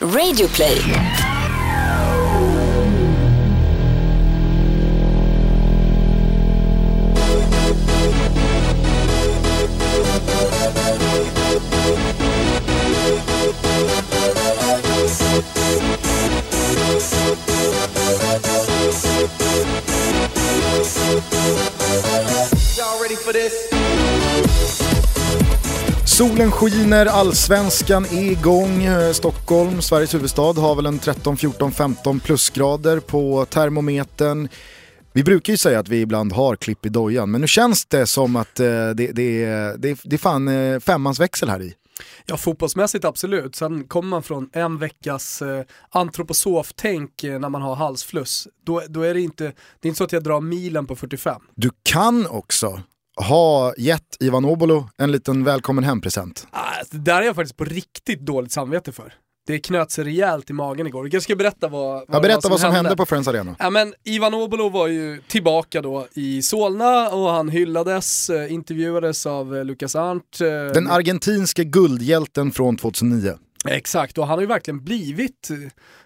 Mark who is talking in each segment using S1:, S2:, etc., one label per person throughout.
S1: Radioplay.
S2: Solen skiner, allsvenskan är igång. Stockholm, Sveriges huvudstad, har väl en 13, 14, 15 plusgrader på termometern. Vi brukar ju säga att vi ibland har klipp i dojan, men nu känns det som att eh, det, det, det, det är fan eh, femmans växel här i.
S3: Ja, fotbollsmässigt absolut. Sen kommer man från en veckas eh, antroposoftänk eh, när man har halsfluss. Då, då är det inte, det är inte så att jag drar milen på 45.
S2: Du kan också ha gett Ivan Obolo en liten välkommen hem-present.
S3: Ah, det där är jag faktiskt på riktigt dåligt samvete för. Det knöt sig rejält i magen igår. Jag ska berätta vad, vad,
S2: Ja, berätta vad som hände på Friends Arena.
S3: Ja, men Ivan Obolo var ju tillbaka då i Solna och han hyllades, eh, intervjuades av eh, Lukas Arndt. eh,
S2: Den argentinske guldhjälten från 2009.
S3: Exakt, och han har ju verkligen blivit eh,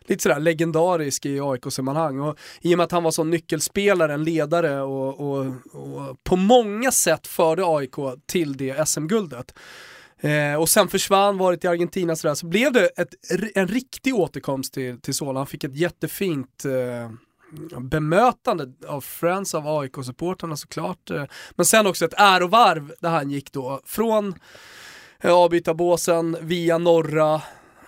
S3: lite sådär legendarisk i AIK-sammanhang. Och I och med att han var sån nyckelspelare, en ledare och, och, och på många sätt förde AIK till det SM-guldet. Eh, och sen försvann, varit i Argentina sådär, så blev det ett, en riktig återkomst till, till Solna. Han fick ett jättefint eh, bemötande av Friends, av AIK-supportrarna såklart. Eh, men sen också ett ärovarv där han gick då från Eh, avbytarbåsen via norra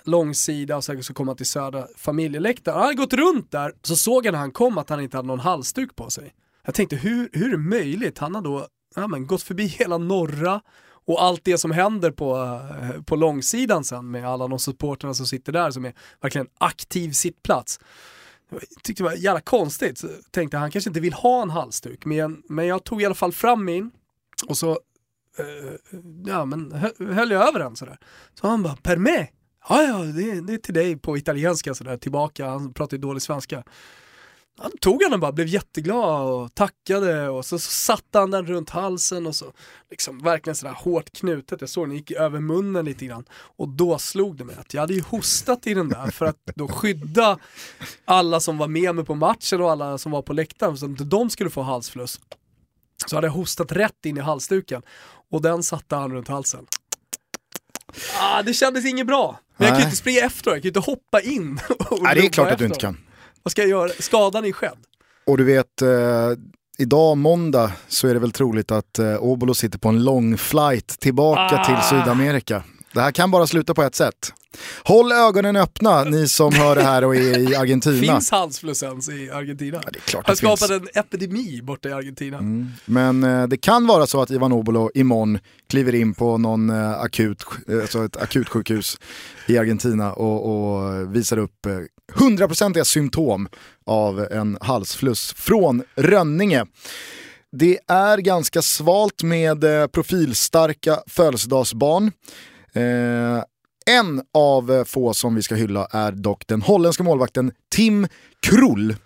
S3: långsida och sen så kom han till södra familjeläktaren. Han hade gått runt där, så såg jag när han kom att han inte hade någon halsduk på sig. Jag tänkte hur, hur är det möjligt? Han har då ja, men, gått förbi hela norra och allt det som händer på, eh, på långsidan sen med alla de supporterna som sitter där som är verkligen aktiv sittplats. Jag tyckte det var jävla konstigt, så tänkte han kanske inte vill ha en halsduk, men, men jag tog i alla fall fram min och så Eh, ja, men höll jag över den sådär. Så han bara, per me? Ja, ja, det, det är till dig på italienska sådär, tillbaka, han pratar ju dålig svenska. Han tog han den bara, blev jätteglad och tackade och så, så satte han den runt halsen och så liksom verkligen sådär hårt knutet. Jag såg den gick över munnen lite grann och då slog det mig att jag hade ju hostat i den där för att då skydda alla som var med mig på matchen och alla som var på läktaren så att inte de skulle få halsfluss. Så hade jag hostat rätt in i halsduken och den satte han runt halsen. Ah, det kändes inget bra. Men jag kan ju inte springa efter, jag kan ju inte hoppa in och
S2: Nej, det är klart att du inte kan.
S3: Vad ska jag göra? Skadan är skedd.
S2: Och du vet, eh, idag måndag så är det väl troligt att eh, Obolo sitter på en lång flight tillbaka
S3: Ah.
S2: till Sydamerika. Det här kan bara sluta på ett sätt. Håll ögonen öppna ni som hör det här och är i Argentina.
S3: Finns halsfluss ens i Argentina?
S2: Ja, det är klart det
S3: skapade en epidemi borta i Argentina.
S2: Men eh, det kan vara så att Ivan Obolo imorgon kliver in på någon eh, akut, eh, alltså ett akutsjukhus i Argentina och, och visar upp eh, hundraprocentiga symptom av en halsfluss från Rönninge. Det är ganska svalt med eh, profilstarka födelsedagsbarn. Eh, en av eh, få som vi ska hylla är dock den holländska målvakten Tim Krull.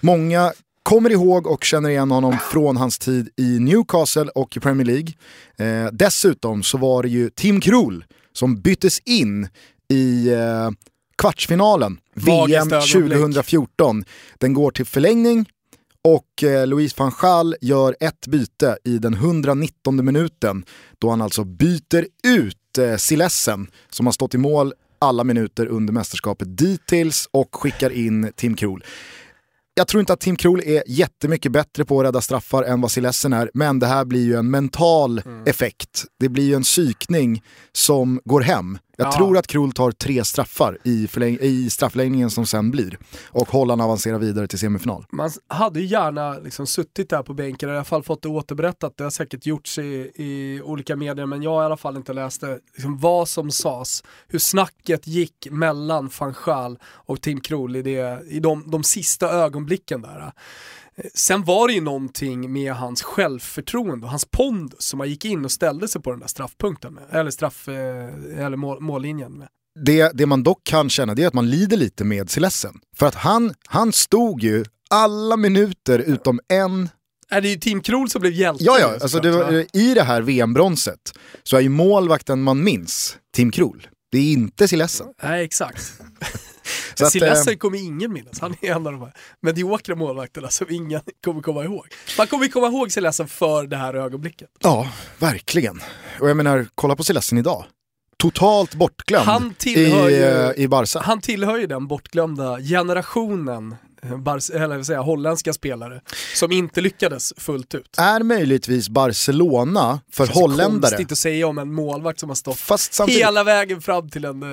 S2: Många kommer ihåg och känner igen honom från hans tid i Newcastle och i Premier League. Eh, dessutom så var det ju Tim Krull som byttes in i eh, kvartsfinalen, VM
S3: Magiskt ögonblick.
S2: 2014. Den går till förlängning och eh, Louis van Gaal gör ett byte i den 119 minuten då han alltså byter ut eh, Silessen som har stått i mål alla minuter under mästerskapet dittills och skickar in Tim Krul. Jag tror inte att Tim Krul är jättemycket bättre på att rädda straffar än vad Silessen är, men det här blir ju en mental effekt. Det blir ju en psykning som går hem. Jag
S3: Ja.
S2: tror att Krul tar tre straffar i, förläng- i straffläggningen som sen blir. Och Holland avancerar vidare till semifinal.
S3: Man hade ju gärna liksom suttit där på bänken, i alla fall fått det återberättat. Det har säkert gjorts i, i olika medier, men jag har i alla fall inte läst det. Liksom vad som sades, hur snacket gick mellan van Gaal och Tim Krul i, det, i de, de sista ögonblicken där. Sen var det ju någonting med hans självförtroende och hans pondus som han gick in och ställde sig på den där straffpunkten med, eller straff, eh, eller mål, mållinjen med.
S2: Det, det man dock kan känna det är att man lider lite med Silessen. För att han, han stod ju alla minuter utom en
S3: Är det ju Tim Krul som blev hjälte.
S2: Ja, ja, alltså det var,
S3: va?
S2: i det här VM-bronset så är ju målvakten man minns Tim Krul. Det är inte Silessen.
S3: Nej, exakt. Silesen
S2: eh,
S3: kommer ingen minnas, han är en av de här mediokra målvakterna som ingen kommer komma ihåg. Man kommer komma ihåg Silesen för det här ögonblicket.
S2: Ja, verkligen. Och jag menar, kolla på Celessen idag. Totalt bortglömd
S3: Han tillhör
S2: i,
S3: ju-
S2: eh, i Barca.
S3: Han tillhör ju den bortglömda generationen eh, Bar- eller jag, holländska spelare som inte lyckades fullt ut.
S2: Är möjligtvis Barcelona för holländare,
S3: Konstigt att säga om en målvakt som har stått
S2: fast samtidigt,
S3: hela vägen fram till en eh,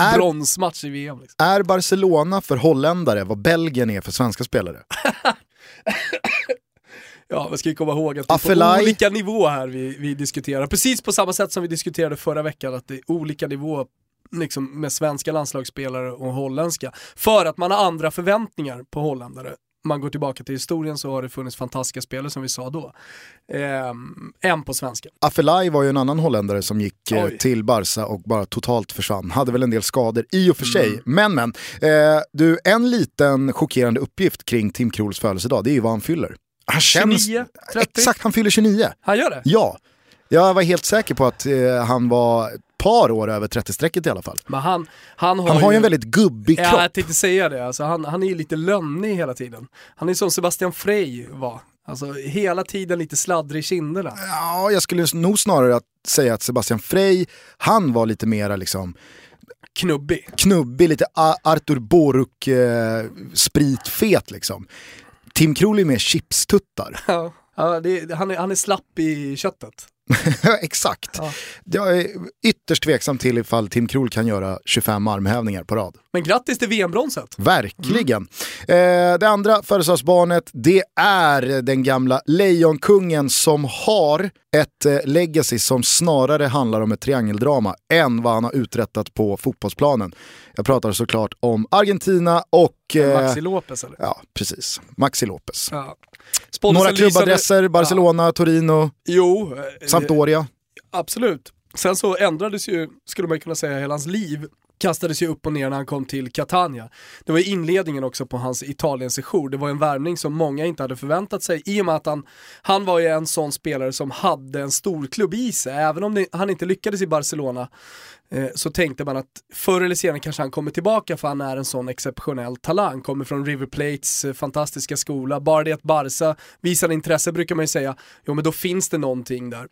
S2: Är-
S3: bronsmatch i VM. Liksom.
S2: är Barcelona för holländare vad Belgien är för svenska spelare?
S3: Ja, vi ska ju komma ihåg att det är
S2: Afelai.
S3: på olika nivå här vi, vi diskuterar. Precis på samma sätt som vi diskuterade förra veckan, att det är olika nivå liksom, med svenska landslagsspelare och holländska. För att man har andra förväntningar på holländare. Man går tillbaka till historien så har det funnits fantastiska spelare som vi sa då. Ehm, än på svenska.
S2: Afelai var ju en annan holländare som gick eh, till Barca och bara totalt försvann. Hade väl en del skador i och för sig.
S3: Mm.
S2: Men men, eh, du, en liten chockerande uppgift kring Tim Krols födelsedag, det är ju vad han fyller. Han känns...
S3: 29, 30.
S2: Exakt, han fyller 29.
S3: Han gör det?
S2: Ja, jag var helt säker på att eh, han var par år över 30-strecket i alla fall.
S3: Men han, han har
S2: Han har ju en väldigt gubbig
S3: Ja,
S2: kropp.
S3: jag tänkte säga det. Alltså, han, han är ju lite lönnig hela tiden. Han är som Sebastian Frey var. Alltså hela tiden lite sladdrig i kinderna.
S2: Ja, jag skulle nog snarare att säga att Sebastian Frey, han var lite mera liksom
S3: Knubbig.
S2: knubbig, lite A- Artur Boruk eh, liksom. Tim Krul är mer chipstuttar.
S3: Ja. Ja, det, han, är, han är slapp i köttet.
S2: Exakt.
S3: Ja.
S2: Jag är ytterst tveksam till ifall Tim Krul kan göra 25 armhävningar på rad.
S3: Men grattis till VM-bronset.
S2: Verkligen. Eh, det andra födelsedagsbarnet, det är den gamla Lejonkungen som har ett eh, legacy som snarare handlar om ett triangeldrama än vad han har uträttat på fotbollsplanen. Jag pratar såklart om Argentina och... Eh,
S3: Maxi Lopez eller?
S2: ja, precis. Maxi Lopez.
S3: Ja.
S2: Några klubbadresser, Barcelona, Torino,
S3: Jo, eh,
S2: Sampdoria.
S3: absolut. Sen så ändrades ju, skulle man kunna säga, hela hans liv kastades ju upp och ner när han kom till Catania. Det var ju inledningen också på hans Italien-sejour. Det var en värvning som många inte hade förväntat sig i och med att han, han var ju en sån spelare som hade en stor klubb i sig. Även om det, han inte lyckades i Barcelona eh, så tänkte man att förr eller senare kanske han kommer tillbaka för han är en sån exceptionell talang. Kommer från River Plates eh, fantastiska skola. Bara det att Barca visar intresse brukar man ju säga, jo men då finns det någonting där.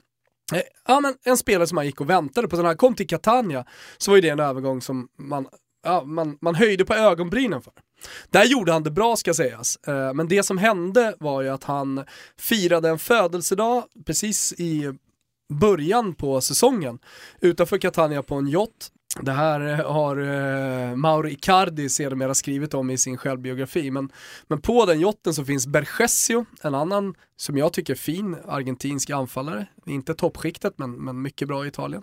S3: Eh, ja men en spelare som man gick och väntade på, så när han kom till Catania så var ju det en övergång som man, ja, man, man höjde på ögonbrynen för. Där gjorde han det bra ska sägas, eh, men det som hände var ju att han firade en födelsedag precis i början på säsongen utanför Catania på en yacht. Det här eh, har eh, Mauro Icardi sedermera skrivit om i sin självbiografi. Men, men på den jotten så finns Bergesio, en annan som jag tycker fin argentinsk anfallare. Inte toppskiktet men, men mycket bra i Italien.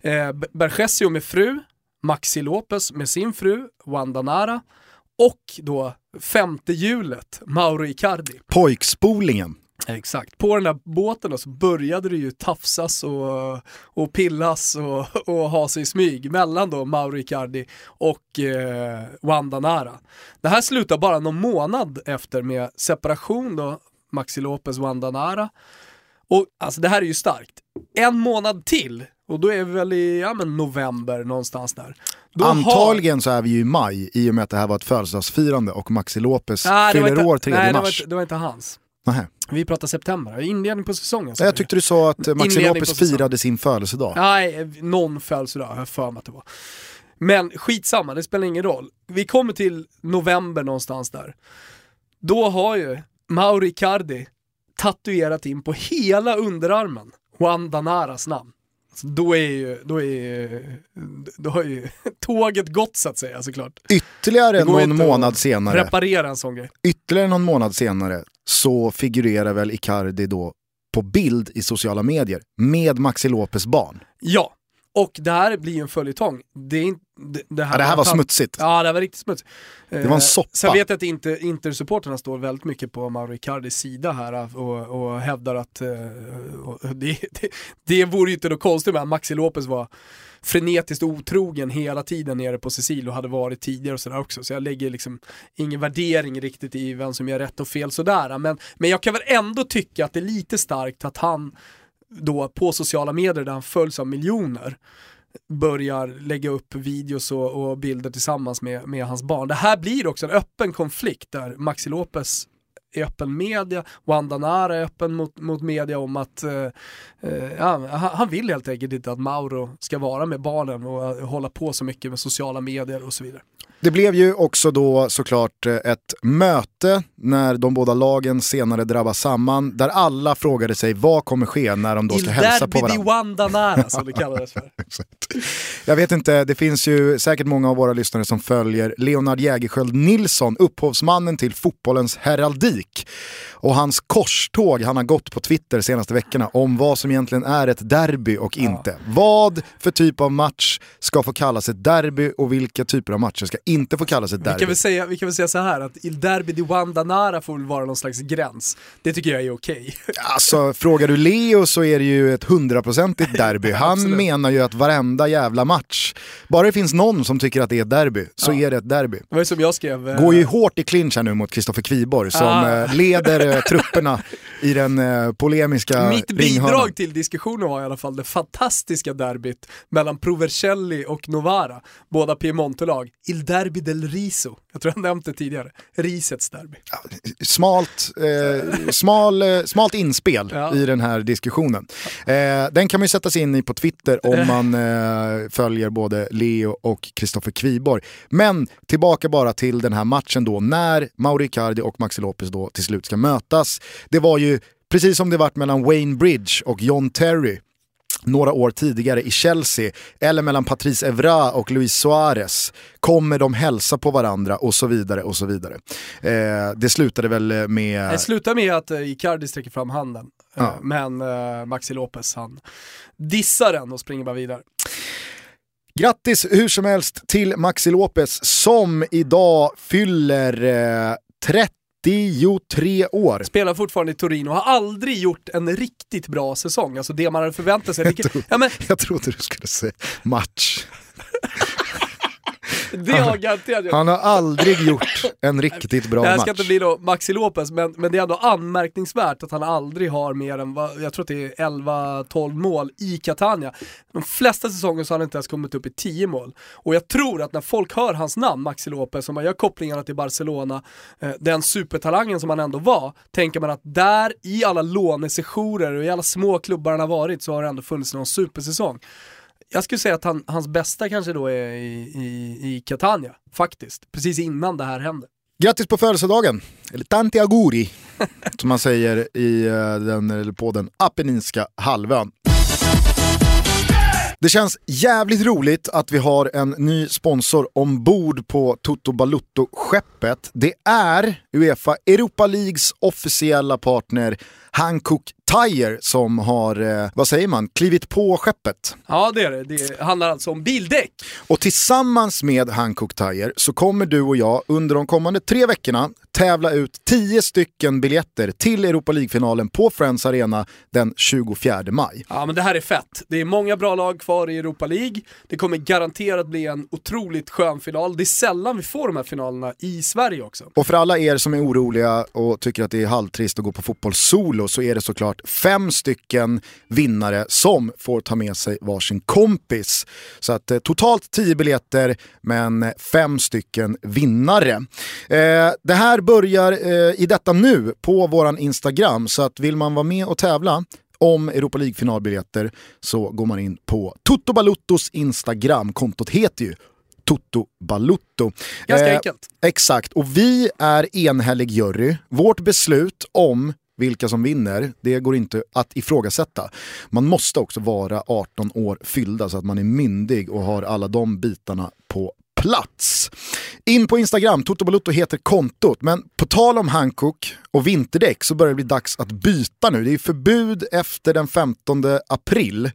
S3: Eh, Bergesio med fru, Maxi Lopez med sin fru, Wanda Nara och då femte hjulet, Mauro Icardi.
S2: Pojkspolingen.
S3: Exakt. På den där båten då så började det ju tafsas och, och pillas och, och ha sig i smyg mellan då Mauro Icardi och eh, Wanda Nara. Det här slutar bara någon månad efter med separation då, Maxi Lopez Wanda Nara. Och alltså det här är ju starkt. En månad till, och då är vi väl i ja, men november någonstans där. Då har-
S2: Antagligen så är vi ju i maj i och med att det här var ett födelsedagsfirande och Maxi Lopez
S3: Nej,
S2: fyller
S3: inte-
S2: år 3
S3: nej, det var
S2: mars.
S3: inte- det var inte hans.
S2: Nähä.
S3: Vi pratar september, inledning på säsongen.
S2: Jag tyckte du sa att eh, Maxi Lopez firade sin födelsedag.
S3: Nej, någon födelsedag har jag för mig att det var. Men skitsamma, det spelar ingen roll. Vi kommer till november någonstans där. Då har ju Mauro Icardi tatuerat in på hela underarmen Juan Danaras namn. Så då är ju, då är ju, då har ju tåget gått så att säga såklart.
S2: Ytterligare någon månad senare,
S3: Reparera en sån grej.
S2: ytterligare någon månad senare så figurerar väl Icardi då på bild i sociala medier med Maxi Lopez barn.
S3: Ja, och det här blir ju en följetong. Det, är inte- det, det här
S2: Ja, det här var
S3: han-
S2: smutsigt.
S3: Ja, det var riktigt smutsigt.
S2: Det var en soppa.
S3: Sen vet jag att Inter, Inter-supporterna står väldigt mycket på Mauro Icardis sida här och, och hävdar att eh, och det, det, det vore ju inte något konstigt med att Maxi Lopez var frenetiskt otrogen hela tiden nere på Sicilien och hade varit tidigare och sådär också. Så jag lägger liksom ingen värdering riktigt i vem som gör rätt och fel sådär. Men, men jag kan väl ändå tycka att det är lite starkt att han då på sociala medier där han följs av miljoner börjar lägga upp videos och, och, bilder tillsammans med, med hans barn. Det här blir också en öppen konflikt där Maxi Lopez är öppen media, Wanda Nara är öppen mot, mot media om att eh, eh ja, han vill helt enkelt inte att Mauro ska vara med barnen och hålla på så mycket med sociala medier och så vidare.
S2: Det blev ju också då såklart eh, ett möte när de båda lagen senare drabbas samman där alla frågade sig vad kommer ske när de då ska Il hälsa på varandra. Il
S3: Wanda Nara som det kallades för.
S2: Jag vet inte, det finns ju säkert många av våra lyssnare som följer Leonard Jägerskiöld Nilsson, upphovsmannen till fotbollens heraldik och hans korståg han har gått på Twitter senaste veckorna om vad som egentligen är ett derby och inte. Ja. Vad för typ av match ska få kallas ett derby och vilka typer av matcher ska inte få kallas ett derby?
S3: Vi kan väl säga, vi kan väl säga så här att Il Derby di Wandanara får väl vara någon slags gräns. Det tycker jag är okej. Okay.
S2: alltså, frågar du Leo så är det ju ett hundraprocentigt derby. Han menar ju att varenda jävla match, bara det finns någon som tycker att det är ett derby, så ja. är det ett derby.
S3: Det var som jag skrev.
S2: Går ju hårt i clinch här nu mot Kristoffer Kviborg som ah. Eh, leder Eh, trupperna i den eh, polemiska
S3: Mitt bidrag ringhörnan. till diskussionen var i alla fall det fantastiska derbyt mellan Provercelli och Novara, båda Piemonte-lag. Il Derby del Riso, jag tror jag nämnt det tidigare, risets derby. Ja,
S2: smalt, eh, smal, eh, smalt inspel ja. i den här diskussionen. Eh, den kan man ju sätta sig in i på Twitter om man följer både Leo och Kristoffer Kviborg. Men tillbaka bara till den här matchen då, när Mauricardi och Maxi Lopez då till slut ska mötas. Det var ju precis som det varit mellan Wayne Bridge och John Terry några år tidigare i Chelsea, eller mellan Patrice Evra och Luis Suarez. Kommer de hälsa på varandra och så vidare och så vidare. Eh, det slutade väl med...
S3: Det slutade med att eh, Icardi sträcker fram handen, eh, ja. men eh, Maxi Lopez han dissar den och springer bara vidare.
S2: Grattis hur som helst till Maxi Lopez som idag fyller eh, 30 33 år.
S3: Spelar fortfarande i Torino, har aldrig gjort en riktigt bra säsong. Alltså det man hade förväntat sig.
S2: jag, tro, ja, men... jag trodde du skulle säga match.
S3: Det har garanterat gjort.
S2: Han har aldrig gjort en riktigt bra match. Det här
S3: ska inte bli då Maxi Lopez, men, men det är ändå anmärkningsvärt att han aldrig har mer än, jag tror att det är 11-12 mål i Catania. De flesta säsonger så har han inte ens kommit upp i 10 mål. Och jag tror att när folk hör hans namn, Maxi Lopez, och man gör kopplingarna till Barcelona, eh, den supertalangen som han ändå var, tänker man att där i alla lånesessioner och i alla små klubbar han har varit så har det ändå funnits någon supersäsong jag skulle säga att han, hans bästa kanske då är i, i, i Catania, faktiskt. Precis innan det här hände.
S2: Grattis på födelsedagen, eller tanti Aguri, som man säger i eh, den, på den Apenninska halvön. Det känns jävligt roligt att vi har en ny sponsor ombord på Toto Balutto-skeppet. Det är Uefa Europa Leagues officiella partner Hankook Tire som har, eh, vad säger man, klivit på skeppet.
S3: Ja det är det, det handlar alltså om bildäck.
S2: Och tillsammans med Hankook Tire så kommer du och jag under de kommande tre veckorna tävla ut 10 stycken biljetter till Europa League-finalen på Friends Arena den 24 maj.
S3: Ja men det här är fett. Det är många bra lag kvar i Europa League. Det kommer garanterat bli en otroligt skön final. Det är sällan vi får de här finalerna i Sverige också.
S2: Och för alla er som är oroliga och tycker att det är halvtrist att gå på fotboll solo så är det såklart fem stycken vinnare som får ta med sig varsin kompis. Så att eh, totalt 10 biljetter men fem stycken vinnare. Eh, det här börjar eh, i detta nu på våran Instagram så att vill man vara med och tävla om Europa League-finalbiljetter så går man in på Toto Baluttos Instagram. Kontot heter ju Toto Balutto.
S3: Ganska eh, enkelt.
S2: Exakt, och vi är enhällig jury. Vårt beslut om vilka som vinner, det går inte att ifrågasätta. Man måste också vara 18 år fyllda så att man är myndig och har alla de bitarna på plats. In på Instagram, Toto Balutto heter kontot, men på tal om Hankook och vinterdäck så börjar det bli dags att byta nu. Det är förbud efter den 15 april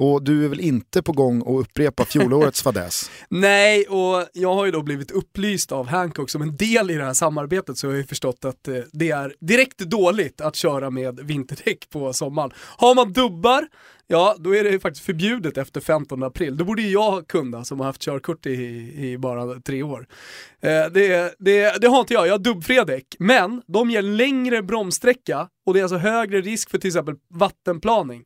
S2: och du är väl inte på gång att upprepa fjolårets fadäs?
S3: Nej, och jag har ju då blivit upplyst av Hancock som en del i det här samarbetet så jag har jag förstått att eh, det är direkt dåligt att köra med vinterdäck på sommaren. Har man dubbar, ja då är det faktiskt förbjudet efter 15 april. Då borde ju jag kunna som har haft körkort i, i bara tre år. Eh, det, det, det har inte jag, jag har dubbfria däck. Men de ger längre bromssträcka och det är alltså högre risk för till exempel vattenplaning.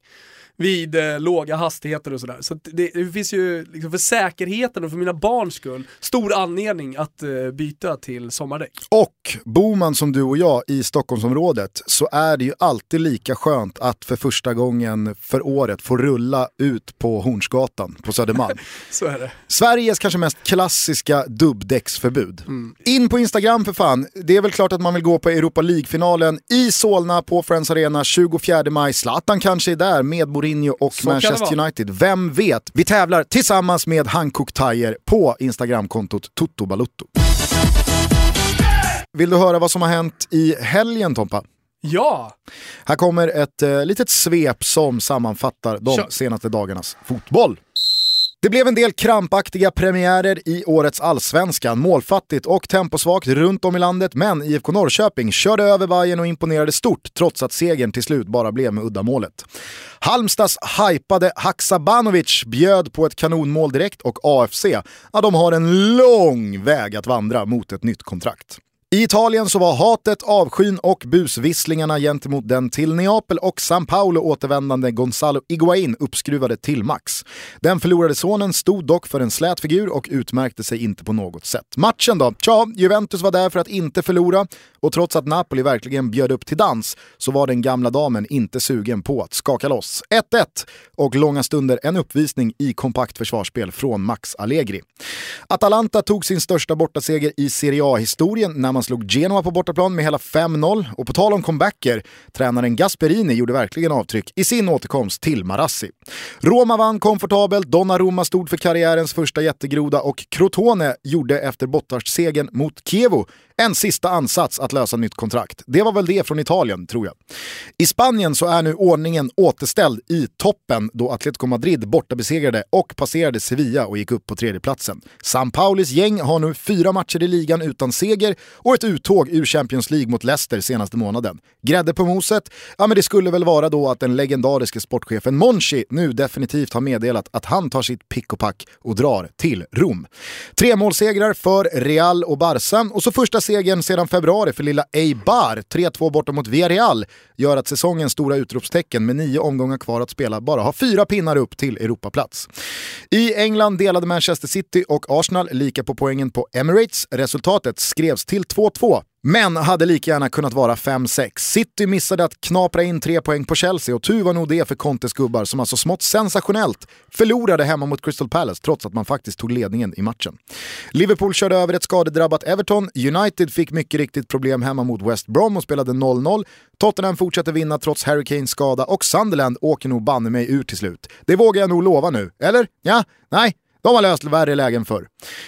S3: Vid eh, låga hastigheter och sådär. Så det, det, finns ju, liksom, för säkerheten och för mina barns skull, stor anledning att eh, byta till sommardäck.
S2: Och bor man som du och jag i Stockholmsområdet så är det ju alltid lika skönt att för första gången för året få rulla ut på Hornsgatan på Södermalm.
S3: så är det.
S2: Sveriges kanske mest klassiska dubbdäcksförbud. Mm. In på Instagram för fan, det är väl klart att man vill gå på Europa League-finalen i Solna på Friends Arena 24 maj. Zlatan kanske är där med Mourinho och Så Manchester United. Vem vet? Vi tävlar tillsammans med Hankook Tire på Instagramkontot Toto Balutto. Vill du höra vad som har hänt i helgen Tompa?
S3: Ja!
S2: Här kommer ett eh, litet svep som sammanfattar de Kör. senaste dagarnas fotboll. Det blev en del krampaktiga premiärer i årets allsvenskan. Målfattigt och temposvagt runt om i landet, men IFK Norrköping körde över Bayern och imponerade stort trots att segern till slut bara blev med uddamålet. Halmstads hypade Haksabanovic bjöd på ett kanonmål direkt och AFC, ja, de har en lång väg att vandra mot ett nytt kontrakt. I Italien så var hatet, avskyn och busvisslingarna gentemot den till Neapel och San Paolo återvändande Gonzalo Higuain uppskruvade till max. Den förlorade sonen stod dock för en slät figur och utmärkte sig inte på något sätt. Matchen då? Tja, Juventus var där för att inte förlora och trots att Napoli verkligen bjöd upp till dans så var den gamla damen inte sugen på att skaka loss. 1-1 och långa stunder en uppvisning i kompakt försvarsspel från Max Allegri. Atalanta tog sin största bortaseger i Serie A-historien när man slog Genoa på bortaplan med hela 5-0 och på tal om comebacker, tränaren Gasperini gjorde verkligen avtryck i sin återkomst till Marassi. Roma vann komfortabelt, Donnarumma stod för karriärens första jättegroda och Crotone gjorde efter Bottas-segern mot Kievo en sista ansats att lösa nytt kontrakt. Det var väl det från Italien, tror jag. I Spanien så är nu ordningen återställd i toppen då Atletico Madrid bortabesegrade och passerade Sevilla och gick upp på tredjeplatsen. San Paulis gäng har nu fyra matcher i ligan utan seger och ett uttåg ur Champions League mot Leicester senaste månaden. Grädde på moset? Ja men det skulle väl vara då att den legendariske sportchefen Monchi nu definitivt har meddelat att han tar sitt pick och pack och drar till Rom. Tre målsegrar för Real och Barca och så första segern sedan februari för lilla Eibar, 3-2 borta mot Villarreal, gör att säsongens stora utropstecken med nio omgångar kvar att spela bara har fyra pinnar upp till Europaplats. I England delade Manchester City och Arsenal lika på poängen på Emirates. Resultatet skrevs till 2-2 men hade lika gärna kunnat vara 5-6. City missade att knapra in tre poäng på Chelsea och tur var nog det för Contes gubbar som alltså smått sensationellt förlorade hemma mot Crystal Palace trots att man faktiskt tog ledningen i matchen. Liverpool körde över ett skadedrabbat Everton, United fick mycket riktigt problem hemma mot West Brom och spelade 0-0. Tottenham fortsätter vinna trots Harry Kanes skada och Sunderland åker nog banne mig ur till slut. Det vågar jag nog lova nu, eller? Ja? Nej? De har löst värre lägen förr.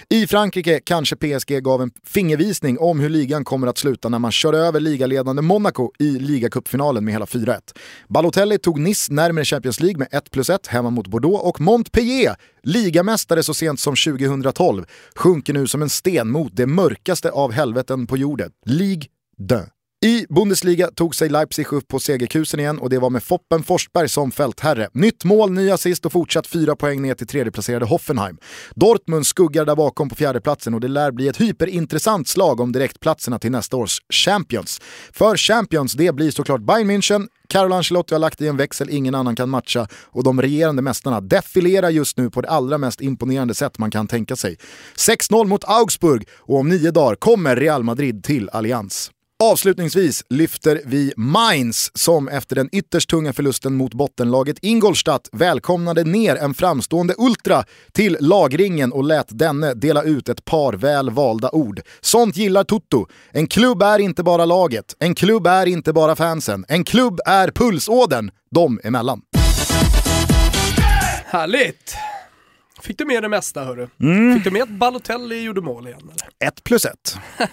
S2: I Frankrike kanske PSG gav en fingervisning om hur ligan kommer att sluta när man kör över ligaledande Monaco i ligacupfinalen med hela 4-1. Balotelli tog Nice närmare Champions League med 1 plus 1 hemma mot Bordeaux och Montpellier, ligamästare så sent som 2012, sjunker nu som en sten mot det mörkaste av helveten på jorden. Ligue 2. I Bundesliga tog sig Leipzig upp på segerkusen igen och det var med Foppen Forsberg som fältherre. Nytt mål, ny assist och fortsatt fyra poäng ner till tredjeplacerade Hoffenheim. Dortmund skuggar där bakom på fjärdeplatsen och det lär bli ett hyperintressant slag om direktplatserna till nästa års Champions. För Champions, det blir såklart Bayern München, Carlo Ancelotti har lagt i en växel ingen annan kan matcha och de regerande mästarna defilerar just nu på det allra mest imponerande sätt man kan tänka sig. 6-0 mot Augsburg och om nio dagar kommer Real Madrid till Allians. Avslutningsvis lyfter vi Mainz som efter den ytterst tunga förlusten mot bottenlaget Ingolstadt välkomnade ner en framstående Ultra till lagringen och lät denne dela ut ett par väl valda ord. Sånt gillar Tutto. En klubb är inte bara laget, en klubb är inte bara fansen, en klubb är pulsådern dem emellan.
S3: Härligt! Fick du med det mesta hörru? Mm. Fick du med att Balotelli gjorde mål igen eller?
S2: Ett plus ett.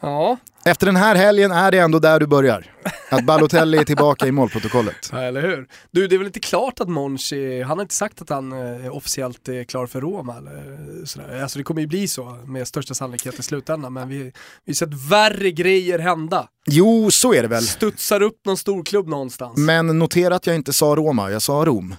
S3: Ja.
S2: Efter den här helgen är det ändå där du börjar. Att Balotelli är tillbaka i målprotokollet.
S3: Ja, eller hur. Du, det är väl inte klart att Monchi, han har inte sagt att han eh, officiellt är klar för Roma eller sådär. Alltså det kommer ju bli så med största sannolikhet i slutändan, men vi har sett värre grejer hända.
S2: Jo, så är det väl.
S3: Studsar upp någon storklubb någonstans.
S2: Men notera att jag inte sa Roma, jag sa Rom.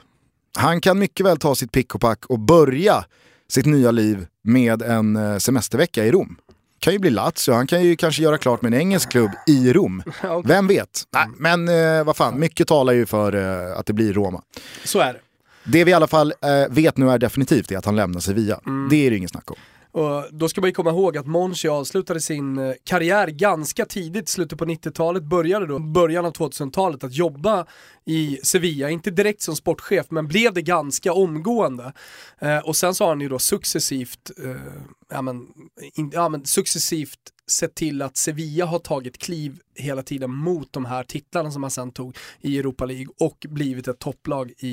S2: Han kan mycket väl ta sitt pick och pack och börja sitt nya liv med en eh, semestervecka i Rom. Kan ju bli Lazio, han kan ju kanske göra klart med en engelsk klubb i Rom.
S3: okay.
S2: Vem vet? Nej, men eh, vad fan, mycket talar ju för eh, att det blir Roma.
S3: Så är det.
S2: Det vi i alla fall eh, vet nu är definitivt är att han lämnar Sevilla. Mm. Det är det inget snack om.
S3: Och då ska man ju komma ihåg att Monchi avslutade sin eh, karriär ganska tidigt, slutet på 90-talet, började då början av 2000-talet att jobba i Sevilla, inte direkt som sportchef men blev det ganska omgående. Eh, och sen så har han ju då successivt, eh, ja, men, in, ja, men successivt sett till att Sevilla har tagit kliv hela tiden mot de här titlarna som han sen tog i Europa League och blivit ett topplag i,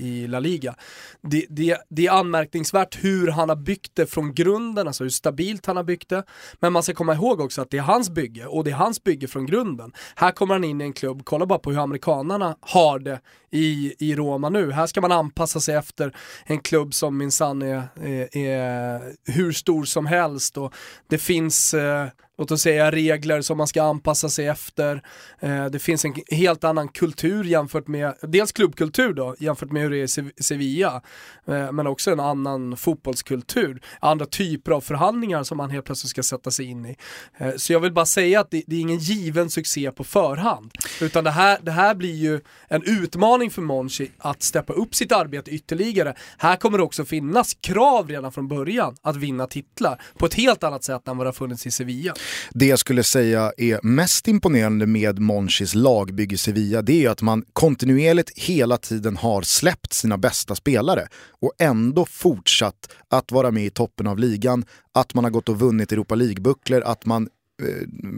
S3: i La Liga. Det, det, det är anmärkningsvärt hur han har byggt det från grunden, alltså hur stabilt han har byggt det. Men man ska komma ihåg också att det är hans bygge och det är hans bygge från grunden. Här kommer han in i en klubb, kolla bara på hur amerikanarna har det i, i Roma nu. Här ska man anpassa sig efter en klubb som minsann är, är, är hur stor som helst och det finns eh, låt oss säga regler som man ska anpassa sig efter. Eh, det finns en helt annan kultur jämfört med, dels klubbkultur då, jämfört med hur det är i Sevilla. Eh, men också en annan fotbollskultur. Andra typer av förhandlingar som man helt plötsligt ska sätta sig in i. Eh, så jag vill bara säga att det, det, är ingen given succé på förhand. Utan det här, det här blir ju en utmaning för Monchi att steppa upp sitt arbete ytterligare. Här kommer det också finnas krav redan från början att vinna titlar på ett helt annat sätt än vad det har funnits i Sevilla.
S2: Det jag skulle säga är mest imponerande med Monchis lagbygge Sevilla, det är att man kontinuerligt hela tiden har släppt sina bästa spelare och ändå fortsatt att vara med i toppen av ligan, att man har gått och vunnit Europa League-bucklor, att man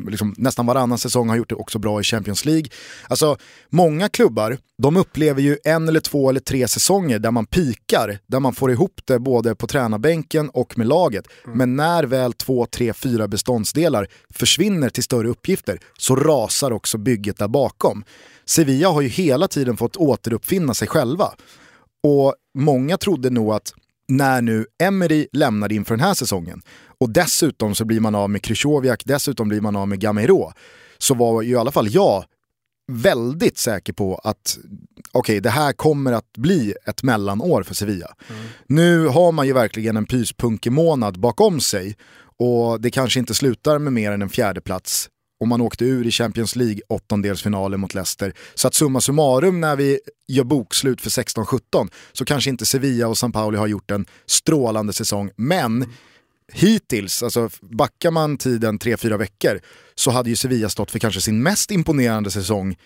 S2: liksom, nästan varannan säsong har gjort det också bra i Champions League. Alltså, många klubbar, de upplever ju en eller två eller tre säsonger där man pikar, där man får ihop det både på tränarbänken och med laget. Mm. Men när väl två, tre, fyra beståndsdelar försvinner till större uppgifter så rasar också bygget där bakom. Sevilla har ju hela tiden fått återuppfinna sig själva. Och många trodde nog att när nu Emery lämnade inför den här säsongen och dessutom så blir man av med Krychowiak, dessutom blir man av med Gamero. Så var ju i alla fall jag väldigt säker på att okej, okay, det här kommer att bli ett mellanår för Sevilla. Mm. Nu har man ju verkligen en pyspunkemånad bakom sig och det kanske inte slutar med mer än en fjärde plats och man åkte ur i Champions League åttondelsfinalen mot Leicester. Så att summa summarum när vi gör bokslut för 16-17 så kanske inte Sevilla och San Pauli har gjort en strålande säsong. Men hittills, alltså backar man tiden 3-4 veckor, så hade ju Sevilla stått för kanske sin mest imponerande säsong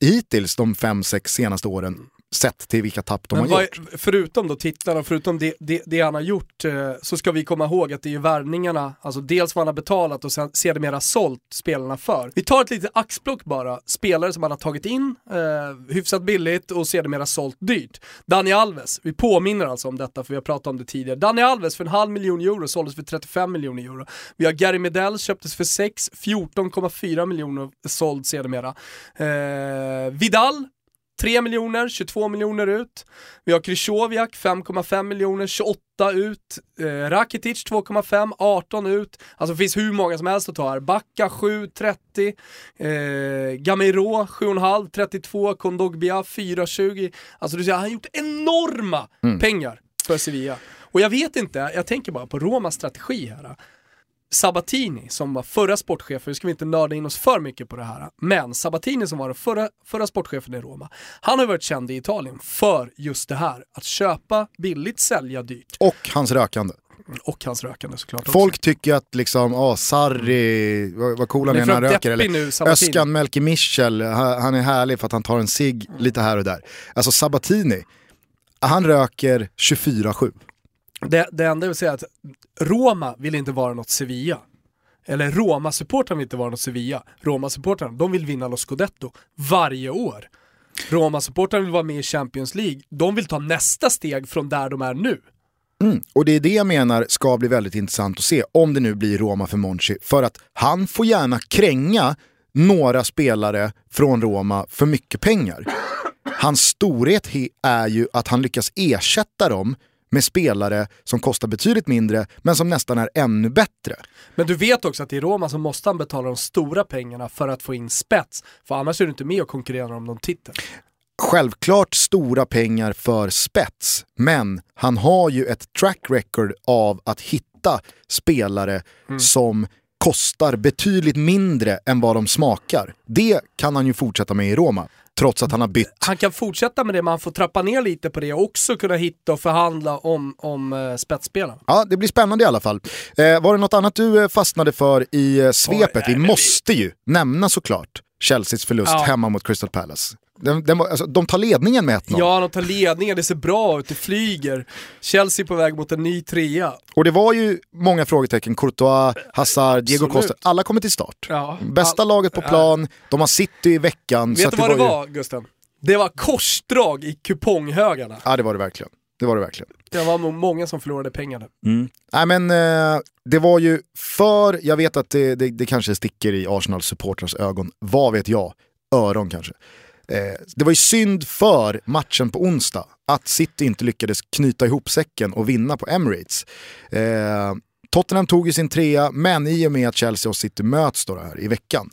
S2: hittills de 5-6 senaste åren sett till vilka tapp de Men har gjort.
S3: Förutom då titlarna, förutom det, det, det, han har gjort, eh, så ska vi komma ihåg att det är ju värvningarna, alltså dels vad han har betalat och sen sedermera sålt spelarna för. Vi tar ett litet axplock bara, spelare som han har tagit in eh, hyfsat billigt och sedermera sålt dyrt. Dani Alves, vi påminner alltså om detta för vi har pratat om det tidigare. Dani Alves för en halv miljon euro såldes för 35 miljoner euro. Vi har Gary Medell, köptes för 6, 14,4 miljoner såld sedermera. Eh, Vidal 3 miljoner, 22 miljoner ut. Vi har Krychowiak 5,5 miljoner, 28 ut. Eh, Rakitic 2,5, 18 ut. Alltså det finns hur många som helst att ta här. Backa 7, 30. Eh, Gamero 7,5, 32. Kondogbia 4,20. Alltså du ser, han har gjort enorma mm. pengar för Sevilla. Och jag vet inte, jag tänker bara på Romas strategi här. Sabatini som var förra sportchefen, nu ska vi inte nörda in oss för mycket på det här, men Sabatini som var den förra, förra sportchefen i Roma, han har varit känd i Italien för just det här, att köpa billigt, sälja dyrt.
S2: Och hans rökande.
S3: Och hans rökande såklart
S2: Folk också. tycker att liksom, åh Sarri, vad, vad cool han är när han röker. Eller nu, Öskan Melke Michel, han är härlig för att han tar en cigg mm. lite här och där. Alltså Sabatini, han röker 24-7.
S3: Det, det enda jag vill säga är att Roma vill inte vara något Sevilla. Eller Roma-supportrarna vill inte vara något Sevilla. Roma-supportrarna, de vill vinna Los Scudetto varje år. Roma-supportrarna vill vara med i Champions League. De vill ta nästa steg från där de är nu.
S2: Mm. Och det är det jag menar ska bli väldigt intressant att se, om det nu blir Roma för Monchi. För att han får gärna kränga några spelare från Roma för mycket pengar. Hans storhet är ju att han lyckas ersätta dem med spelare som kostar betydligt mindre men som nästan är ännu bättre.
S3: Men du vet också att i Roma så måste han betala de stora pengarna för att få in spets, för annars är du inte med och konkurrerar om någon titel.
S2: Självklart stora pengar för spets, men han har ju ett track record av att hitta spelare mm. som kostar betydligt mindre än vad de smakar. Det kan han ju fortsätta med i Roma trots att han har bytt.
S3: Han kan fortsätta med det, men han får trappa ner lite på det och också kunna hitta och förhandla om, om uh, spetsspelarna.
S2: Ja, det blir spännande i alla fall. Eh, var det något annat du eh, fastnade för i eh, svepet? Vi måste ju nämna såklart Chelseas förlust ja. hemma mot Crystal Palace. Den, den, alltså, de tar ledningen med 1-0.
S3: Ja, de tar ledningen, det ser bra ut, det flyger. Chelsea på väg mot en ny trea.
S2: Och det var ju många frågetecken, Courtois, Hazard, Diego Costa, alla kommer till start. Ja, Bästa all... laget på plan, ja. de har City i veckan.
S3: Vet du vad det var, var ju... Gusten? Det var korsdrag i kuponghögarna.
S2: Ja det var det verkligen. Det var det verkligen.
S3: Det var många som förlorade pengar
S2: mm. Nej men eh, det var ju för, jag vet att det, det, det kanske sticker i Arsenals supportrars ögon, vad vet jag, öron kanske. Eh, det var ju synd för matchen på onsdag att City inte lyckades knyta ihop säcken och vinna på Emirates. Eh, Tottenham tog ju sin trea, men i och med att Chelsea och City möts då här i veckan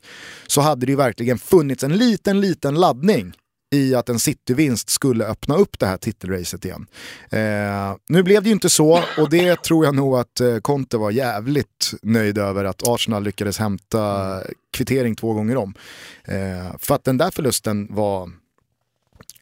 S2: så hade det ju verkligen funnits en liten, liten laddning i att en City-vinst skulle öppna upp det här titelracet igen. Eh, nu blev det ju inte så och det tror jag nog att eh, Conte var jävligt nöjd över att Arsenal lyckades hämta kvittering två gånger om. Eh, för att den där förlusten var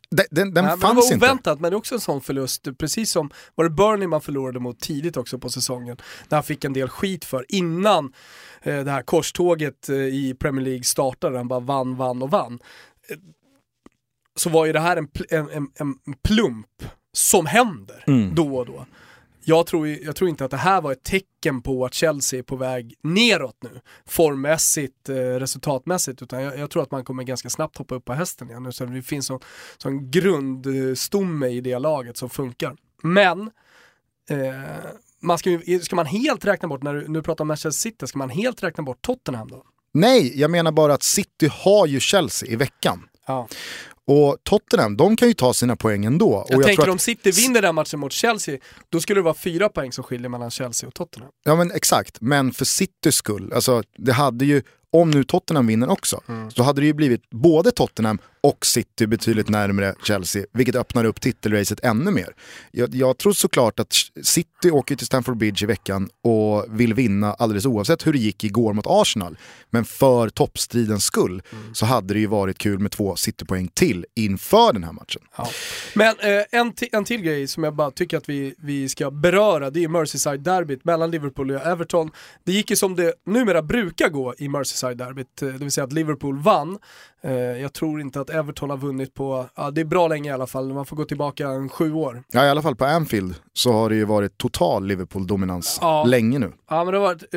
S2: den, den, den ja, fanns
S3: det var oväntat,
S2: inte.
S3: men det är också en sån förlust, precis som var det Burnley man förlorade mot tidigt också på säsongen, där han fick en del skit för innan eh, det här korståget eh, i Premier League startade, han bara vann, vann och vann så var ju det här en, en, en, en plump som händer mm. då och då. Jag tror, jag tror inte att det här var ett tecken på att Chelsea är på väg neråt nu, formmässigt, eh, resultatmässigt, utan jag, jag, tror att man kommer ganska snabbt hoppa upp på hästen igen. Så det finns en sån grundstomme i det laget som funkar. Men, eh, man ska, ska man helt räkna bort, när du nu pratar om Manchester City, ska man helt räkna bort Tottenham då?
S2: Nej, jag menar bara att City har ju Chelsea i veckan.
S3: Ja.
S2: Och Tottenham, de kan ju ta sina poäng ändå.
S3: Jag,
S2: jag
S3: tänker att... om City vinner den matchen mot Chelsea, då skulle det vara fyra poäng som skiljer mellan Chelsea och Tottenham.
S2: Ja men exakt, men för Citys skull, alltså det hade ju, om nu Tottenham vinner också, mm. så hade det ju blivit både Tottenham och City betydligt närmare Chelsea, vilket öppnar upp titelracet ännu mer. Jag, jag, tror såklart att City åker till Stamford Bridge i veckan och vill vinna alldeles oavsett hur det gick igår mot Arsenal. Men för toppstridens skull mm. så hade det ju varit kul med två City-poäng till inför den här matchen.
S3: Ja. Men eh, en, en till grej som jag bara tycker att vi, vi ska beröra, det är Merseyside-derbyt mellan Liverpool och Everton. Det gick ju som det numera brukar gå i Merseyside-derbyt, eh, det vill säga att Liverpool vann. Eh, jag tror inte att Everton har vunnit på, ja det är bra länge i alla fall, man får gå tillbaka en sju år.
S2: Ja i alla fall på Anfield så har det ju varit total Liverpool-dominans ja. länge nu.
S3: Ja men det har varit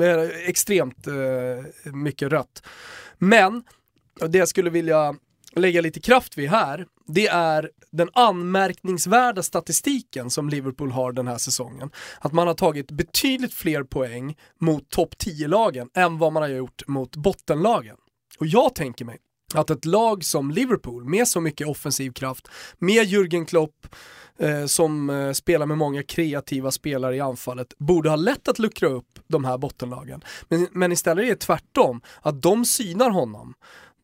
S3: eh, extremt eh, mycket rött. Men, det jag skulle vilja lägga lite kraft vid här, det är den anmärkningsvärda statistiken som Liverpool har den här säsongen. Att man har tagit betydligt fler poäng mot topp 10-lagen än vad man har gjort mot bottenlagen. Och jag tänker mig att ett lag som Liverpool med så mycket offensiv kraft, med Jürgen Klopp eh, som eh, spelar med många kreativa spelare i anfallet, borde ha lätt att luckra upp de här bottenlagen. Men, men istället är det tvärtom, att de synar honom.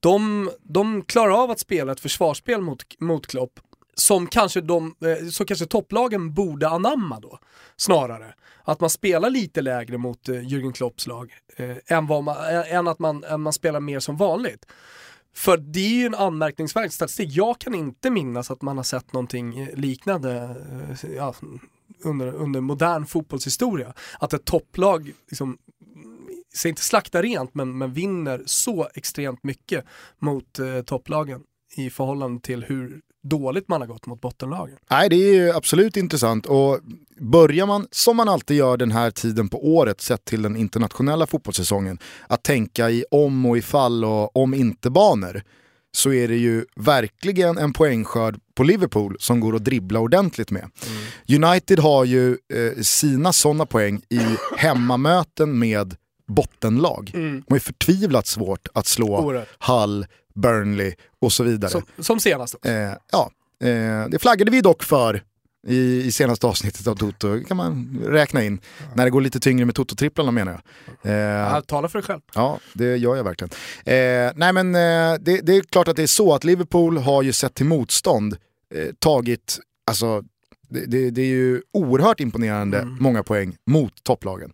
S3: De, de klarar av att spela ett försvarsspel mot, mot Klopp som kanske, de, eh, så kanske topplagen borde anamma då, snarare. Att man spelar lite lägre mot eh, Jürgen Klopps lag, eh, än, vad man, än att man, än man spelar mer som vanligt. För det är ju en anmärkningsvärd statistik. Jag kan inte minnas att man har sett någonting liknande eh, ja, under, under modern fotbollshistoria. Att ett topplag liksom, säg inte slakta rent, men, men vinner så extremt mycket mot eh, topplagen i förhållande till hur dåligt man har gått mot bottenlagen.
S2: Nej, det är ju absolut intressant och börjar man, som man alltid gör den här tiden på året sett till den internationella fotbollssäsongen, att tänka i om och ifall och om inte-banor, så är det ju verkligen en poängskörd på Liverpool som går att dribbla ordentligt med. Mm. United har ju eh, sina sådana poäng i hemmamöten med bottenlag. Mm. De är förtvivlat svårt att slå Oerhört. Hull, Burnley och så vidare.
S3: Som, som senast
S2: också. Eh, ja, eh, det flaggade vi dock för i, i senaste avsnittet av Toto. Det kan man räkna in. Ja. När det går lite tyngre med Toto-tripplarna menar jag.
S3: Eh, ja, tala för dig själv.
S2: Ja, det gör jag verkligen. Eh, nej men eh, det, det, är klart att det är så att Liverpool har ju sett till motstånd eh, tagit, alltså det, det, det, är ju oerhört imponerande mm. många poäng mot topplagen.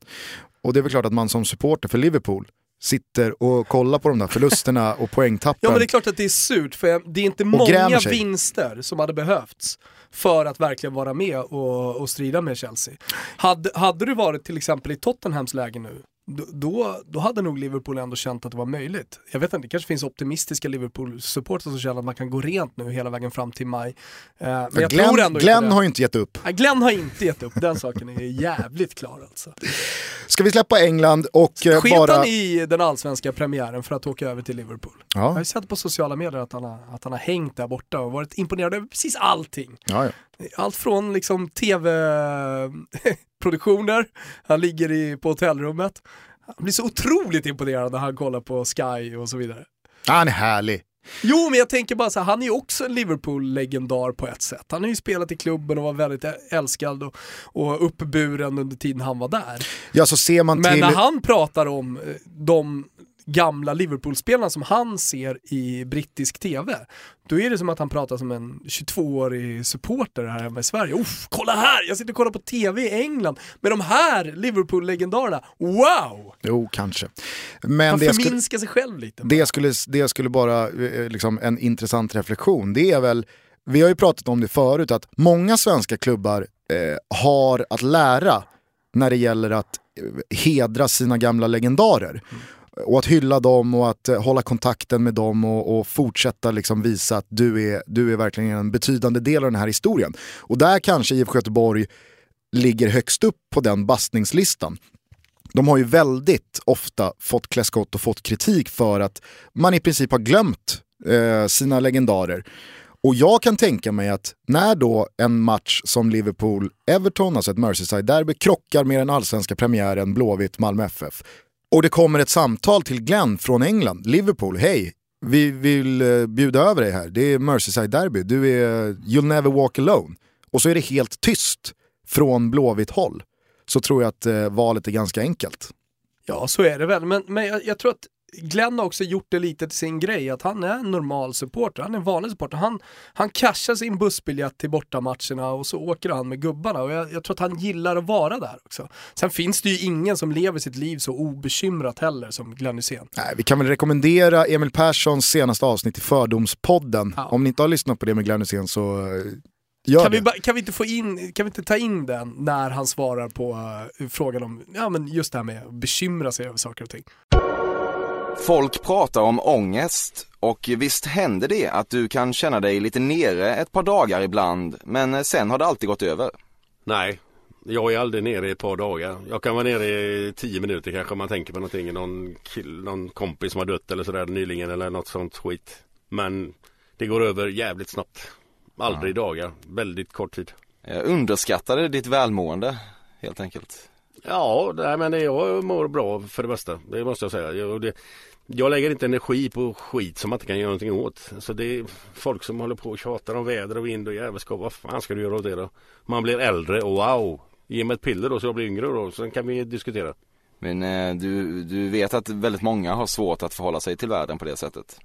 S2: och det är väl klart att man som supporter för Liverpool sitter och kollar på de där förlusterna och poängtappen.
S3: Ja men det är klart att det är surt, för det är inte många vinster som hade behövts för att verkligen vara med och, och strida med Chelsea. Hade, hade du varit till exempel i Tottenhams läge nu, då, då hade nog Liverpool ändå känt att det var möjligt. Jag vet inte, det kanske finns optimistiska Liverpool-supportrar som känner att man kan gå rent nu hela vägen fram till maj. Eh, men jag
S2: Glenn,
S3: tror ändå
S2: Glenn har ju inte gett upp.
S3: Nej, Glenn har inte gett upp, den saken är jävligt klar alltså.
S2: Ska vi släppa England och
S3: eh, Sket
S2: bara...
S3: i den allsvenska premiären för att åka över till Liverpool? Ja. Jag har sett på sociala medier att han, har, att han har hängt där borta och varit imponerad över precis allting.
S2: Ja, ja.
S3: Allt från liksom tv-produktioner, han ligger i, på hotellrummet. Han blir så otroligt imponerad när han kollar på Sky och så vidare.
S2: Han är härlig.
S3: Jo, men jag tänker bara så här, han är ju också en Liverpool-legendar på ett sätt. Han har ju spelat i klubben och var väldigt älskad och, och uppburen under tiden han var där.
S2: Ja, så ser man
S3: men
S2: till...
S3: när han pratar om eh, de gamla Liverpool-spelarna som han ser i brittisk TV, då är det som att han pratar som en 22-årig supporter här hemma i Sverige. Uff, kolla här! Jag sitter och kollar på TV i England med de här Liverpool-legendarerna. Wow!
S2: Jo, kanske. Men
S3: han förminskar
S2: skulle,
S3: sig själv lite.
S2: Det skulle, det skulle bara, eh, liksom en intressant reflektion, det är väl, vi har ju pratat om det förut, att många svenska klubbar eh, har att lära när det gäller att eh, hedra sina gamla legendarer. Mm och att hylla dem och att eh, hålla kontakten med dem och, och, fortsätta liksom visa att du är, du är verkligen en betydande del av den här historien. Och där kanske IFK Göteborg ligger högst upp på den bastningslistan. De har ju väldigt ofta fått klä skott och fått kritik för att man i princip har glömt eh, sina legendarer. Och jag kan tänka mig att när då en match som Liverpool-Everton, alltså ett Merseyside-derby, krockar med den allsvenska premiären Blåvitt-Malmö FF, och det kommer ett samtal till Glenn från England, Liverpool, hej, vi vill eh, bjuda över dig här, det är Merseyside Derby, du är, you'll never walk alone. Och så är det helt tyst från Blåvitt håll. Så tror jag att eh, valet är ganska enkelt.
S3: Ja, så är det väl, men, men jag, jag tror att Glenn har också gjort det lite till sin grej, att han är en normal supporter, han är en vanlig supporter. Han, han cashar sin bussbiljett till bortamatcherna och så åker han med gubbarna och jag, jag, tror att han gillar att vara där också. Sen finns det ju ingen som lever sitt liv så obekymrat heller som Glenn Hysén.
S2: Nej, vi kan väl rekommendera Emil Perssons senaste avsnitt i Fördomspodden. Ja. Om ni inte har lyssnat på det med Glenn Hysén så eh, Gör
S3: kan,
S2: det.
S3: vi, kan, vi inte få in, kan vi inte ta in den när han svarar på uh, frågan om ja, men just det här med att bekymra sig över saker och ting?
S1: Folk pratar om ångest och visst händer det att du kan känna dig lite nere ett par dagar ibland men sen har det alltid gått över.
S4: Nej, jag är aldrig nere i ett par dagar. Jag kan vara nere i tio minuter kanske om man tänker på någonting. Någon, kill, någon kompis som har dött eller sådär nyligen eller något sånt skit. Men det går över jävligt snabbt. Aldrig ja. dagar, väldigt kort tid.
S1: Jag underskattade ditt välmående helt enkelt.
S4: Ja, nej, men det, jag mår bra för det mesta. Det måste jag säga. Jag, det, jag lägger inte energi på skit som man inte kan göra någonting åt. Så det är folk som håller på och tjatar om väder och vind och jävelskap. Vad fan ska du göra åt det då? Man blir äldre och wow. Ge mig ett piller då så jag blir yngre då. Sen kan vi diskutera.
S1: Men eh, du, du vet att väldigt många har svårt att förhålla sig till världen på det sättet.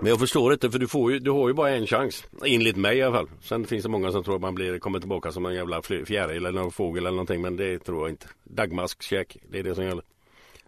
S4: Men jag förstår inte för du, får ju, du har ju bara en chans. Enligt mig i alla fall. Sen finns det många som tror att man blir, kommer tillbaka som en jävla fjäril eller någon fågel eller någonting. Men det tror jag inte. Dagmaskkäk, det är det som gäller.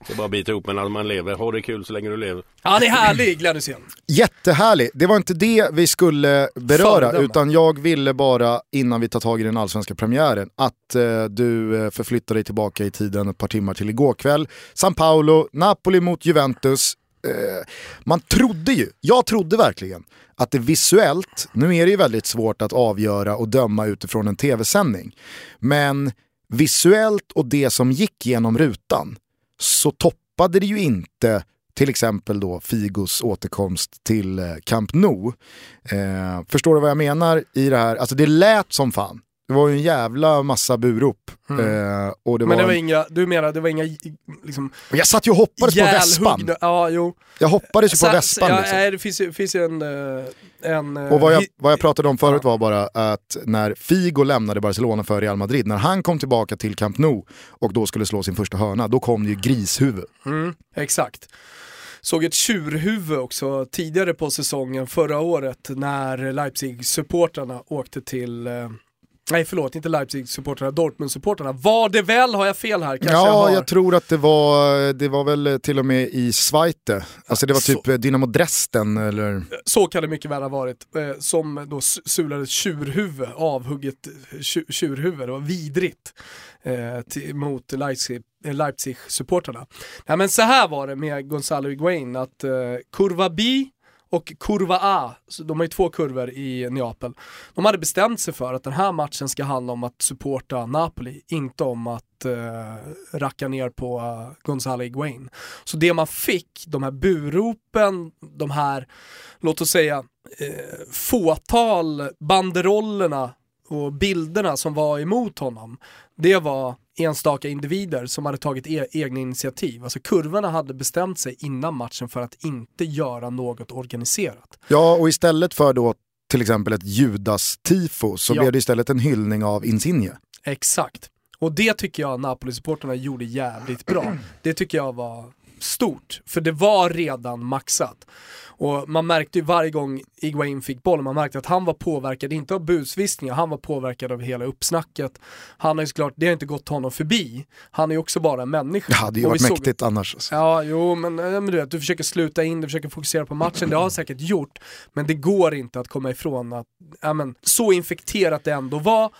S4: Det är bara att bita ihop men när man lever. Ha det kul så länge du lever.
S3: Han är härlig Glenn Hysén.
S2: Jättehärlig. Det var inte det vi skulle beröra Fördöma. utan jag ville bara innan vi tar tag i den allsvenska premiären att eh, du eh, förflyttar dig tillbaka i tiden ett par timmar till igår kväll. San Paolo, Napoli mot Juventus. Eh, man trodde ju, jag trodde verkligen att det visuellt, nu är det ju väldigt svårt att avgöra och döma utifrån en tv-sändning, men visuellt och det som gick genom rutan så toppade det ju inte till exempel då Figos återkomst till eh, Camp Nou. Eh, förstår du vad jag menar i det här? Alltså det lät som fan. Det var ju en jävla massa burop. Mm. Eh, och det
S3: Men
S2: det
S3: var inga, du menar det var inga liksom,
S2: Jag satt ju och hoppades på vespan.
S3: Ja, jo.
S2: Jag hoppades ju på vespan.
S3: Ja,
S2: liksom.
S3: nej, det finns ju, finns ju en, eh, en...
S2: Eh, och vad jag, vad jag pratade om förut var bara att när Figo lämnade Barcelona för Real Madrid, när han kom tillbaka till Camp Nou och då skulle slå sin första hörna, då kom det ju grishuvud.
S3: Mm, exakt såg ett tjurhuvud också tidigare på säsongen förra året när Leipzig-supportrarna åkte till Nej förlåt, inte Leipzig-supportrarna, Dortmund-supportrarna. Var det väl, har jag fel här? Kanske
S2: ja,
S3: jag, har.
S2: jag tror att det var, det var väl till och med i Zweite. Alltså det var typ
S3: Så.
S2: Dynamo Dresden eller...
S3: Så kan det mycket väl ha varit. Eh, som då s- sulade tjurhuvud, avhugget tju- tjurhuvud. Det var vidrigt eh, till, mot Leipzig, eh, Leipzig-supportrarna. Nej men så här var det med Gonzalo Higuain, att eh, kurva B och kurva A, så de har ju två kurvor i Neapel, de hade bestämt sig för att den här matchen ska handla om att supporta Napoli, inte om att eh, racka ner på eh, Gonzalo Higuain. Så det man fick, de här buropen, de här, låt oss säga, eh, fåtal banderollerna och bilderna som var emot honom, det var enstaka individer som hade tagit e- egna initiativ. Alltså kurvorna hade bestämt sig innan matchen för att inte göra något organiserat.
S2: Ja, och istället för då till exempel ett Judas-tifo så
S3: Ja.
S2: blev det istället en hyllning av Insigne.
S3: Exakt. Och det tycker jag Napoli-supporterna gjorde jävligt bra. Det tycker jag var stort, för det var redan maxat. Och man märkte ju varje gång Iguain fick bollen, man märkte att han var påverkad, inte av busvissningar, han var påverkad av hela uppsnacket. Han har ju såklart, det har inte gått honom förbi. Han är ju också bara en människa.
S2: Det hade ju varit
S3: såg-
S2: mäktigt annars. Alltså.
S3: Ja, jo men, men du vet, du försöker sluta in, du försöker fokusera på matchen, det har han säkert gjort. Men det går inte att komma ifrån att, ja men så infekterat det ändå var.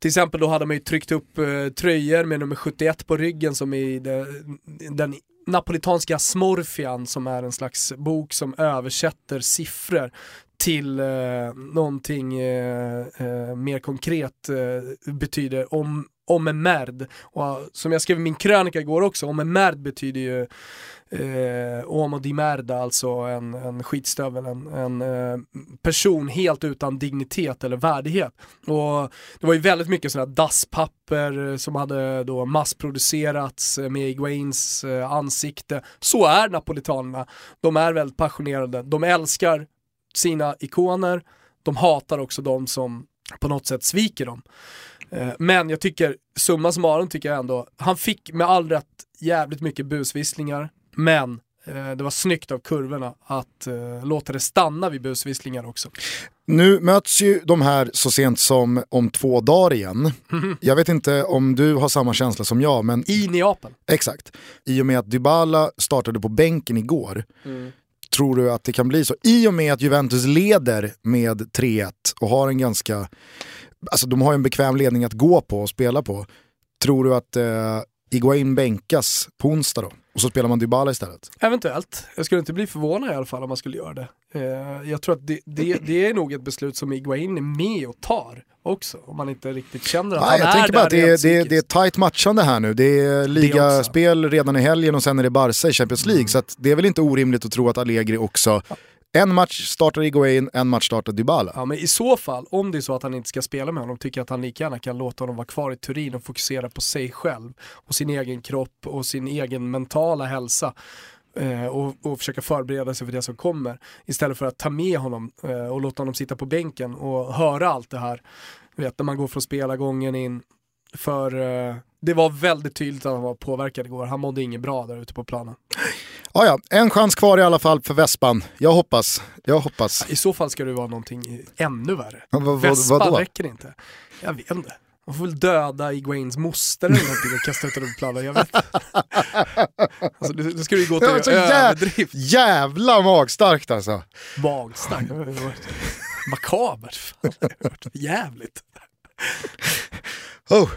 S3: Till exempel då hade man ju tryckt upp eh, tröjor med nummer 71 på ryggen som i det, den napolitanska smorfian som är en slags bok som översätter siffror till eh, någonting eh, eh, mer konkret eh, betyder om, om en merd. Och, ah, som jag skrev i min krönika igår också, om en merd betyder ju eh, homo di merda, alltså en, en skitstövel, en, en eh, person helt utan dignitet eller värdighet. Och det var ju väldigt mycket sådana dasspapper eh, som hade då massproducerats eh, med Iguains eh, ansikte. Så är napolitanerna. De är väldigt passionerade. De älskar sina ikoner. De hatar också de som på något sätt sviker dem. Eh, Men jag tycker, summa summarum tycker jag ändå, han fick med all rätt jävligt mycket busvisslingar, men eh, det var snyggt av kurvorna att eh, låta det stanna vid busvisslingar också.
S2: Nu möts ju de här så sent som om två dagar igen. Jag vet inte om du har samma känsla som jag, men
S3: I Neapel.
S2: exakt. I och med att Dybala startade på bänken igår, tror du att det kan bli så? I och med att Juventus leder med 3-1 och har en ganska, alltså de har ju en bekväm ledning att gå på och spela på. Tror du att eh, Iguain bänkas på onsdag då? Och så spelar man Dybala istället?
S3: Eventuellt. Jag skulle inte bli förvånad i alla fall om man skulle göra det. Eh, jag tror att det, det, det är nog ett beslut som Iguain är med och tar också. Om man inte riktigt känner att
S2: Nej,
S3: han
S2: jag
S3: är
S2: tänker bara att det är, det, det är tajt matchande här nu. Det är ligaspel redan i helgen och sen är det Barca i Champions League. Så att det är väl inte orimligt att tro att Allegri också, en match startar Iguain, en match startar Dybala.
S3: Ja men i så fall, om det är så att han inte ska spela med honom, tycker jag att han lika gärna kan låta honom vara kvar i Turin och fokusera på sig själv och sin egen kropp och sin egen mentala hälsa. Eh, och, och försöka förbereda sig för det som kommer. Istället för att ta med honom eh, och låta honom sitta på bänken och höra allt det här. Du vet när man går från spelargången in. För eh, det var väldigt tydligt att han var påverkad igår. Han mådde inget bra där ute på planen.
S2: Ja, ja, en chans kvar i alla fall för Vespan. Jag hoppas. Jag hoppas.
S3: I så fall ska det vara någonting ännu värre.
S2: Vad, vad,
S3: Vespan
S2: vadå?
S3: räcker inte. Jag vet inte. Man får väl döda Iguains moster eller någonting och kasta ut henne på planen. Jag vet. Alltså, det, det skulle ju gå till
S2: jä-
S3: överdrift.
S2: jävla magstarkt alltså.
S3: Magstarkt. Makabert. Jävligt.
S2: Oh.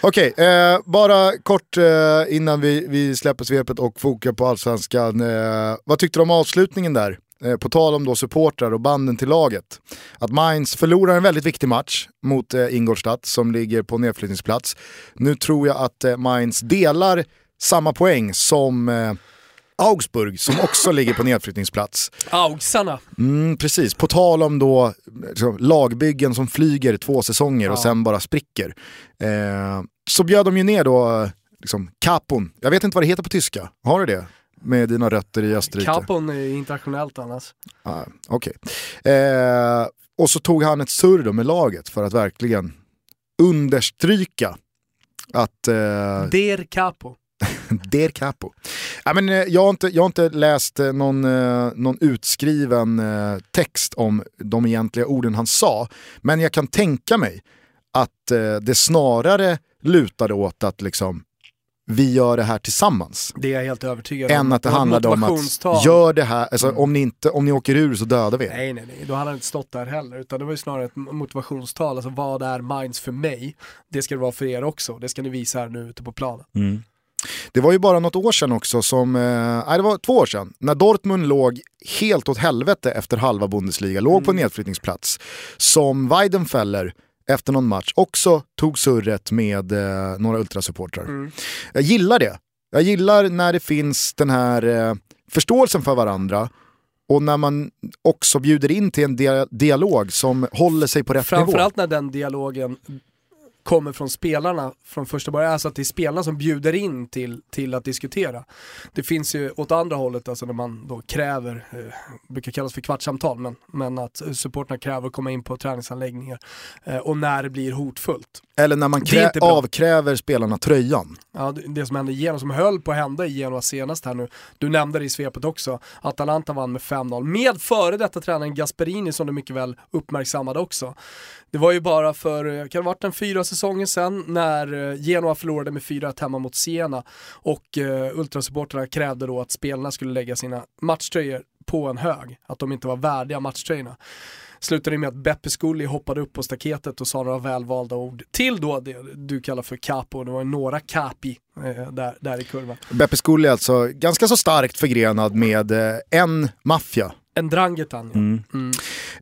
S2: Okej, eh, bara kort eh, innan vi, vi släpper svepet och fokar på allsvenskan. Eh, vad tyckte du om avslutningen där? Eh, på tal om då supportrar och banden till laget. Att Mainz förlorar en väldigt viktig match mot eh, Ingolstadt som ligger på nedflyttningsplats. Nu tror jag att eh, Mainz delar samma poäng som eh, Augsburg som också ligger på nedflyttningsplats.
S3: Augsarna.
S2: Mm, precis, på tal om då liksom, lagbyggen som flyger två säsonger och
S3: Ja.
S2: sen bara spricker. Eh, så bjöd de ju ner då liksom, Capon, jag vet inte vad det heter på tyska, har du det? Med dina rötter i Österrike?
S3: Capon är internationellt annars.
S2: Ah, Okej. Eh, och så tog han ett surr då med laget för att verkligen understryka att eh,
S3: Der Capo.
S2: Der Capo. Ja, men, eh, jag, har inte, jag har inte läst eh, någon, eh, någon utskriven text om de egentliga orden han sa, men jag kan tänka mig att det snarare lutade åt att liksom, vi gör det här tillsammans.
S3: Det är jag helt övertygad
S2: om. Än att det handlade om att gör det här, alltså, mm. om, ni inte, om ni åker ur så dödar vi
S3: Nej, nej, nej, då hade han inte stått där heller. Utan det var ju snarare ett motivationstal, alltså vad är Minds för mig? Det ska det vara för er också, det ska ni visa här nu ute på planen.
S2: Mm. Det var ju bara något år sedan också, som, eh, det var två år sedan, när Dortmund låg helt åt helvete efter halva Bundesliga, låg mm. på nedflyttningsplats, som Weidenfeller efter någon match också tog surret med eh, några ultrasupportrar. Mm. Jag gillar det. Jag gillar när det finns den här eh, förståelsen för varandra och när man också bjuder in till en dia dialog som håller sig på rätt
S3: Framförallt
S2: nivå.
S3: Framförallt när den dialogen kommer från spelarna från första början, alltså att det är spelarna som bjuder in till, till att diskutera. Det finns ju åt andra hållet, alltså när man då kräver, eh, brukar kallas för kvartssamtal, men, men att supporterna kräver att komma in på träningsanläggningar eh, och när det blir hotfullt.
S2: Eller när man avkräver spelarna tröjan.
S3: Ja, det, det som hände i Genoa, som höll på att hända i Genoa senast här nu, du nämnde det i svepet också, Atalanta vann med 5-0 med före detta tränaren Gasperini som du mycket väl uppmärksammade också. Det var ju bara för, eh, kan det ha varit en fyra säsonger sedan, när eh, Genoa förlorade med 4-1 hemma mot Siena och eh, ultrasupporterna krävde då att spelarna skulle lägga sina matchtröjor på en hög, att de inte var värdiga matchtröjorna slutade med att Beppe Scully hoppade upp på staketet och sa några välvalda ord till då det du kallar för capo, det var några capi eh, där, där i kurvan.
S2: Beppe Scully är alltså ganska så starkt förgrenad med eh, en maffia.
S3: En Drangetan ja. Mm. Mm.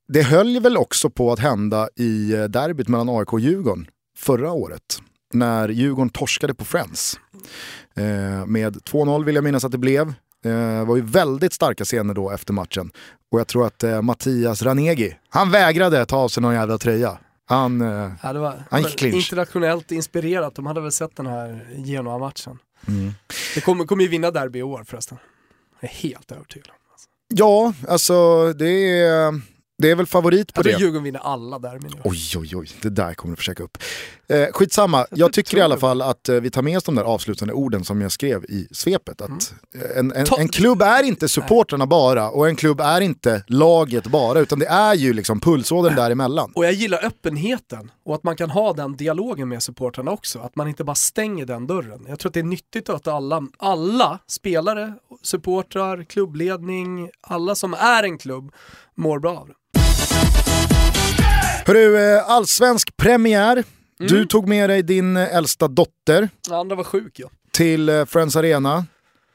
S2: Det höll väl också på att hända i eh, derbyt mellan AIK och Djurgården förra året. När Djurgården torskade på Friends. Eh, med 2-0 vill jag minnas att det blev. Det eh, var ju väldigt starka scener då efter matchen. Och jag tror att eh, Mattias Ranegi, han vägrade ta av sig någon jävla tröja. Han, eh,
S3: ja, det var, han gick clinch. Internationellt inspirerat, de hade väl sett den här Genoa-matchen. Mm. Det kommer, kommer ju vinna derby i år förresten. Jag är helt övertygad om.
S2: Ja, alltså det är det är väl favorit på jag det.
S3: Djurgården vinner alla där.
S2: Oj, oj, oj, det där kommer du försöka upp. Eh, skitsamma, jag tycker i alla fall att eh, vi tar med oss de där avslutande orden som jag skrev i svepet. Att mm. en, en, en, klubb är inte supportrarna bara och en klubb är inte laget bara, utan det är ju liksom pulsådern däremellan.
S3: Och jag gillar öppenheten och att man kan ha den dialogen med supportrarna också. Att man inte bara stänger den dörren. Jag tror att det är nyttigt att alla, alla spelare, supportrar, klubbledning, alla som är en klubb mår bra av det.
S2: Hörru, eh, allsvensk premiär. Mm. Du tog med dig din eh, äldsta dotter.
S3: Andra var sjuk ja.
S2: Till eh, Friends Arena.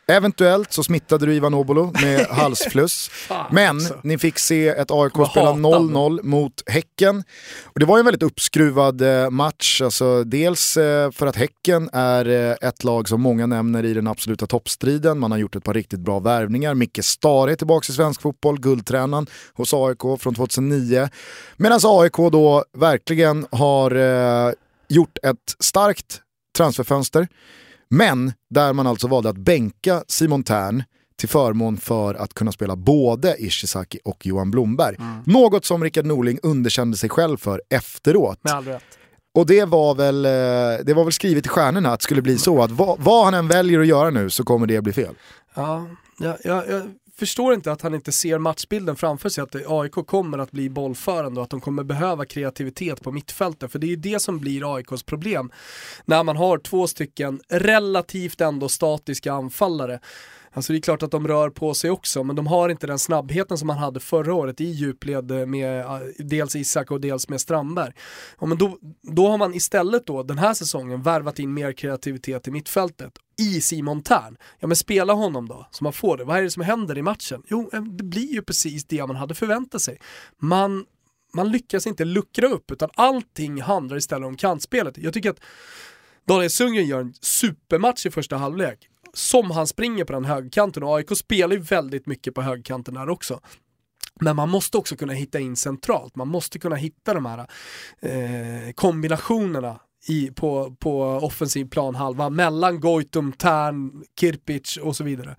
S2: Eventuellt så smittade du Ivan Obolo med halsfluss. Men alltså. ni fick se ett AIK spela 0-0 mot Häcken. Och det var en väldigt uppskruvad eh, match. Alltså, dels eh, för att Häcken är eh, ett lag som många nämner i den absoluta toppstriden. Man har gjort ett par riktigt bra värvningar. Micke Stare är tillbaka i svensk fotboll, guldtränaren hos AIK från 2009. Medan AIK då verkligen har gjort ett starkt transferfönster. Men där man alltså valde att bänka Simon Tern till förmån för att kunna spela både Ishizaki och Johan Blomberg. Mm. Något som Rickard Norling underkände sig själv för efteråt.
S3: Med all rätt.
S2: Och det var, väl, eh, det var väl skrivet i stjärnorna att det skulle bli så att vad, vad han än väljer att göra nu så kommer det bli fel.
S3: Ja, jag, jag, jag förstår inte att han inte ser matchbilden framför sig, att AIK kommer att bli bollförande och att de kommer behöva kreativitet på mittfältet. För det är ju det som blir AIKs problem. När man har två stycken relativt ändå statiska anfallare Alltså det är klart att de rör på sig också, men de har inte den snabbheten som man hade förra året i djupled med dels Isak och dels med Strandberg. Ja, men då, då har man istället då den här säsongen värvat in mer kreativitet i mittfältet i Simon Tern. Ja men spela honom då, så man får det. Vad är det som händer i matchen? Jo, eh, det blir ju precis det man hade förväntat sig. Man, man lyckas inte luckra upp, utan allting handlar istället om kantspelet. Jag tycker att Daniel Sundgren gör en supermatch i första halvlek som han springer på den högkanten och AIK spelar ju väldigt mycket på högkanten där också. Men man måste också kunna hitta in centralt, man måste kunna hitta de här eh, kombinationerna i, på, på offensiv planhalva mellan Goitom, Tern, Kirpic och så vidare.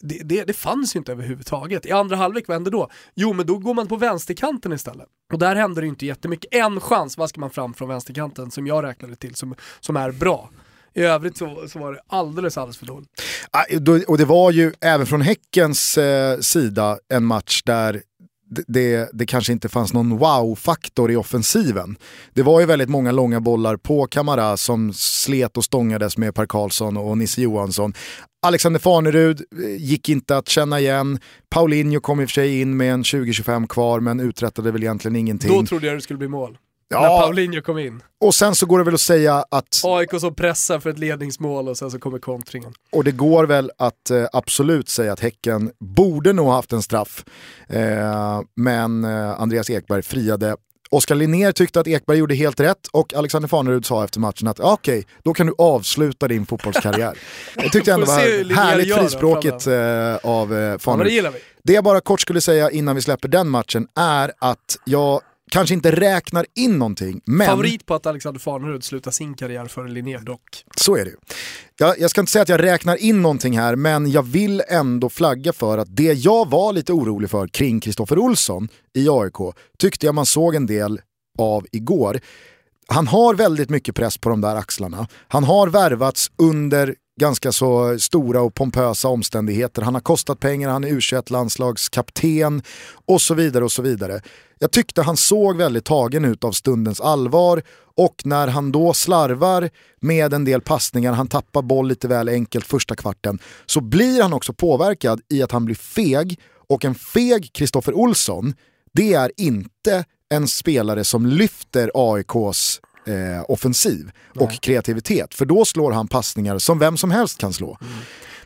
S3: Det, det, det, fanns ju inte överhuvudtaget. I andra halvlek, vad hände då? Jo, men då går man på vänsterkanten istället. Och där händer det inte jättemycket. En chans vaskar man fram från vänsterkanten som jag räknade till som, som är bra. I övrigt så, så var det alldeles, alldeles för dåligt.
S2: Och det var ju även från Häckens eh, sida en match där det, det kanske inte fanns någon wow-faktor i offensiven. Det var ju väldigt många långa bollar på Kamara som slet och stångades med Per Karlsson och Nisse Johansson. Alexander Farnerud eh, gick inte att känna igen. Paulinho kom i och för sig in med en 20-25 kvar men uträttade väl egentligen ingenting.
S3: Då trodde jag det skulle bli mål.
S2: Ja.
S3: När Paulinho kom in.
S2: Och sen så går det väl att säga att,
S3: AIK som pressar för ett ledningsmål och sen så kommer kontringen.
S2: och det går väl att eh, absolut säga att Häcken borde nog haft en straff. Eh, men eh, Andreas Ekberg friade. Oskar Linnér tyckte att Ekberg gjorde helt rätt och Alexander Farnerud sa efter matchen att okej, då kan du avsluta din fotbollskarriär. Jag tyckte ändå det
S3: Får se hur
S2: var härligt frispråkigt eh, av eh,
S3: Ja, det
S2: Farnerud.
S3: gillar vi.
S2: Det jag bara kort skulle säga innan vi släpper den matchen är att jag kanske inte räknar in någonting, men
S3: Favorit på att Alexander Farnerud slutar sin karriär före Linnér dock.
S2: så är det ju. Jag, jag ska inte säga att jag räknar in någonting här, men jag vill ändå flagga för att det jag var lite orolig för kring Kristoffer Olsson i AIK tyckte jag man såg en del av igår. Han har väldigt mycket press på de där axlarna. Han har värvats under ganska så stora och pompösa omständigheter. Han har kostat pengar, han är u landslagskapten och så vidare och så vidare. Jag tyckte han såg väldigt tagen ut av stundens allvar och när han då slarvar med en del passningar, han tappar boll lite väl enkelt första kvarten, så blir han också påverkad i att han blir feg och en feg Kristoffer Olsson, det är inte en spelare som lyfter AIKs eh, offensiv och kreativitet. För då slår han passningar som vem som helst kan slå.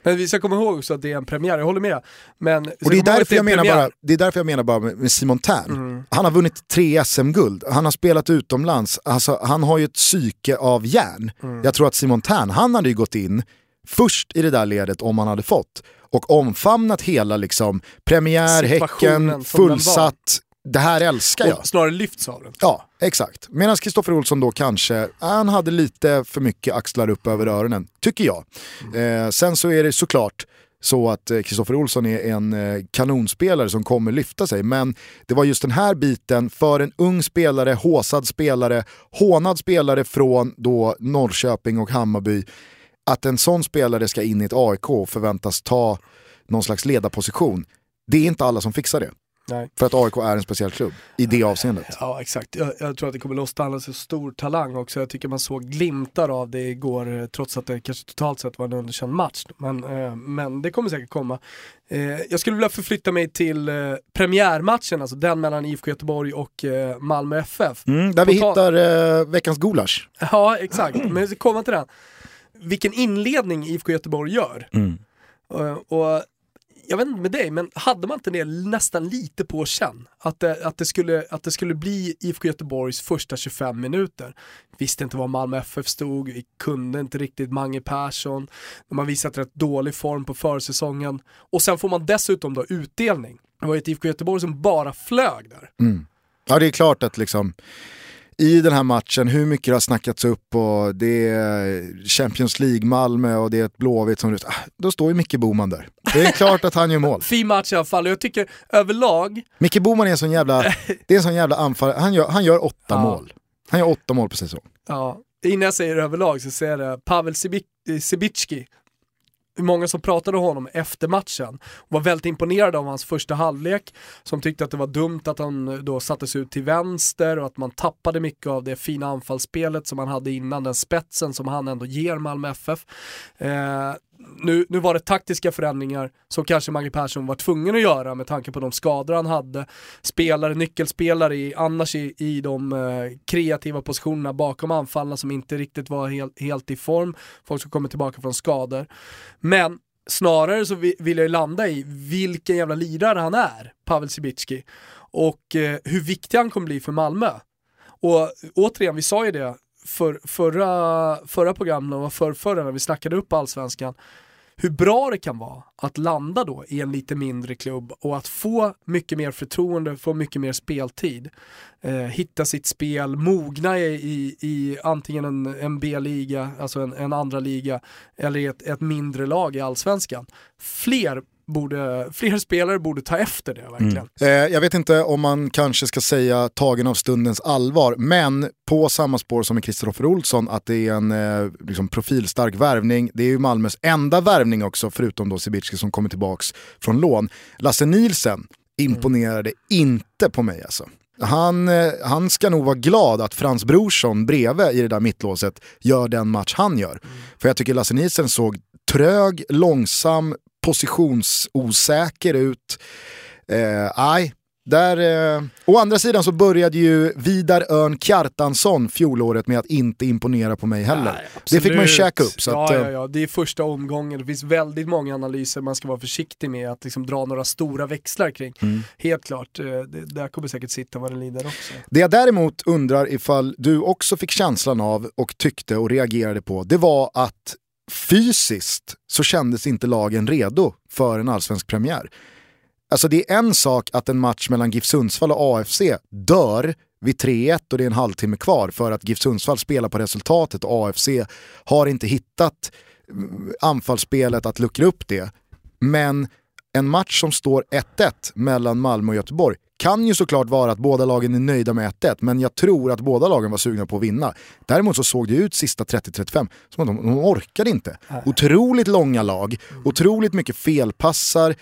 S3: Men vi ska komma ihåg också att det är en premiär, jag håller med. Men
S2: Och det är, därför jag
S3: en
S2: menar bara, det är därför jag menar bara med Simon Tern. Han har vunnit tre SM-guld, han har spelat utomlands, alltså, han har ju ett psyke av järn. Jag tror att Simon Tern, han hade ju gått in först i det där ledet om han hade fått. Och omfamnat hela liksom, premiär, Häcken, fullsatt, det här älskar jag.
S3: Och snarare lyfts av den.
S2: Ja, exakt. Medan Kristoffer Olsson då kanske, han hade lite för mycket axlar upp över öronen, tycker jag. Eh, sen så är det såklart så att eh, Kristoffer Olsson är en eh, kanonspelare som kommer lyfta sig, men det var just den här biten för en ung spelare, håsad spelare, hånad spelare från då Norrköping och Hammarby, att en sån spelare ska in i ett AIK och förväntas ta någon slags ledarposition. Det är inte alla som fixar det.
S3: Nej.
S2: För att AIK är en speciell klubb i det avseendet.
S3: Ja exakt, jag, jag tror att det kommer lossna en så stor talang också. Jag tycker man såg glimtar av det igår, eh, trots att det kanske totalt sett var en underkänd match. Men, eh, men det kommer säkert komma. Eh, jag skulle vilja förflytta mig till eh, premiärmatchen, alltså den mellan IFK Göteborg och eh, Malmö FF.
S2: Mm, där vi
S3: På tal-
S2: hittar eh, veckans gulasch.
S3: Ja exakt, men jag ska komma till den. Vilken inledning IFK Göteborg gör. Eh, och jag vet inte med dig, men hade man inte det nästan lite på känn? Att det, att det, skulle, att det skulle bli IFK Göteborgs första 25 minuter. Visste inte var Malmö FF stod, vi kunde inte riktigt Mange Persson. De har visat rätt dålig form på försäsongen. Och sen får man dessutom då utdelning. Det var ju ett IFK Göteborg som bara flög där. Mm.
S2: Ja det är klart att liksom i den här matchen, hur mycket det har snackats upp och det är Champions League-Malmö och det är ett Blåvitt som... Ah, då står ju Micke Boman där. Det är klart att han gör mål.
S3: Fin match i alla fall jag tycker överlag,
S2: Micke Boman är en sån jävla, det är en sån jävla anfallare, han gör, han gör åtta
S3: Ja.
S2: mål. Han gör åtta mål på säsong.
S3: Ja, innan jag säger överlag så säger jag det, Pavel Sibi- Sibicki. Hur många som pratade om honom efter matchen och var väldigt imponerade av hans första halvlek. Som tyckte att det var dumt att han eh, då sattes ut till vänster och att man tappade mycket av det fina anfallsspelet som han hade innan, den spetsen som han ändå ger Malmö FF. Eh, nu, nu var det taktiska förändringar som kanske Mange Persson var tvungen att göra med tanke på de skador han hade. Spelare, nyckelspelare i, annars i, i de eh, kreativa positionerna bakom anfallarna som inte riktigt var helt, helt i form. Folk som kommer tillbaka från skador. Men snarare så vi- vill jag ju landa i vilken jävla lirare han är, Pavel Sibicki. Och eh, hur viktig han kommer bli för Malmö. Och återigen, vi sa ju det för, förra, förra programmet och för, förra när vi snackade upp allsvenskan. Hur bra det kan vara att landa då i en lite mindre klubb och att få mycket mer förtroende, få mycket mer speltid. Eh, hitta sitt spel, mogna i, i, i antingen en, en B-liga, alltså en, en andra liga, eller i ett, ett mindre lag i allsvenskan. Fler, borde, fler spelare borde ta efter det verkligen.
S2: Eh, jag vet inte om man kanske ska säga tagen av stundens allvar, men på samma spår som med Kristoffer Olsson, att det är en eh, liksom profilstark värvning. Det är ju Malmös enda värvning också, förutom då Sibicki som kommer tillbaks från lån. Lasse Nielsen imponerade inte på mig alltså. Han, eh, han ska nog vara glad att Frans Brorsson bredvid i det där mittlåset gör den match han gör. För jag tycker Lasse Nielsen såg trög, långsam, positionsosäker ut. Eh, där, eh, å andra sidan så började ju Vidar Örn Kjartansson fjolåret med att inte imponera på mig heller. Nej, det fick man ju käka upp. Så
S3: ja,
S2: att,
S3: ja, eh, ja, det är första omgången, det finns väldigt många analyser man ska vara försiktig med att liksom dra några stora växlar kring. Mm. Helt klart, eh, det där kommer säkert sitta vad det lider också.
S2: Det jag däremot undrar ifall du också fick känslan av och tyckte och reagerade på, det var att fysiskt så kändes inte lagen redo för en allsvensk premiär. Alltså det är en sak att en match mellan GIF Sundsvall och AFC dör vid 3-1 och det är en halvtimme kvar för att GIF Sundsvall spelar på resultatet och AFC har inte hittat mm, anfallsspelet att luckra upp det. Men en match som står 1-1 mellan Malmö och Göteborg kan ju såklart vara att båda lagen är nöjda med 1-1, men jag tror att båda lagen var sugna på att vinna. Däremot så såg det ut sista 30-35 som att de, de orkade inte. Otroligt långa lag, otroligt mycket felpassar,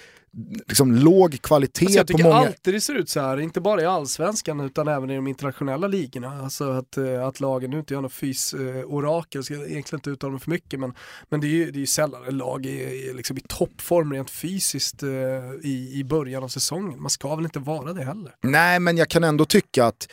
S2: liksom låg kvalitet alltså
S3: jag
S2: tycker på många...
S3: alltid det ser ut så här, inte bara i allsvenskan utan även i de internationella ligorna. Alltså att, eh, att lagen nu inte gör något fys-orakel, ska egentligen inte uttala mig för mycket men, men det är ju, det är ju sällan lag är, liksom i toppform rent fysiskt eh, i, i början av säsongen. Man ska väl inte vara det heller.
S2: Nej men jag kan ändå tycka att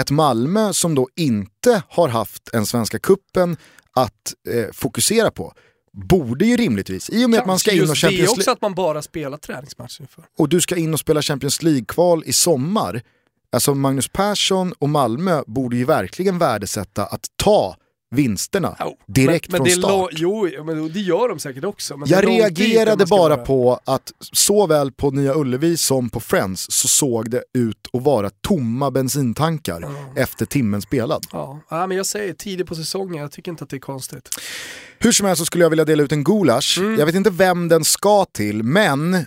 S2: ett Malmö som då inte har haft en Svenska kuppen att eh, fokusera på borde ju rimligtvis, i och med att man ska in och Champions League...
S3: Det är också att man bara spelar träningsmatcher för.
S2: Och du ska in och spela Champions League-kval i sommar. Alltså Magnus Persson och Malmö borde ju verkligen värdesätta att ta vinsterna direkt men, men från start.
S3: Jo, men det gör de säkert också.
S2: jag reagerade bara på att såväl på Nya Ullevi som på Friends så såg det ut att vara tomma bensintankar ja. efter timmen spelad.
S3: Ja. ja, men jag säger tidigt på säsongen, jag tycker inte att det är konstigt.
S2: Hur som helst så skulle jag vilja dela ut en gulasch. Mm. Jag vet inte vem den ska till, men eh,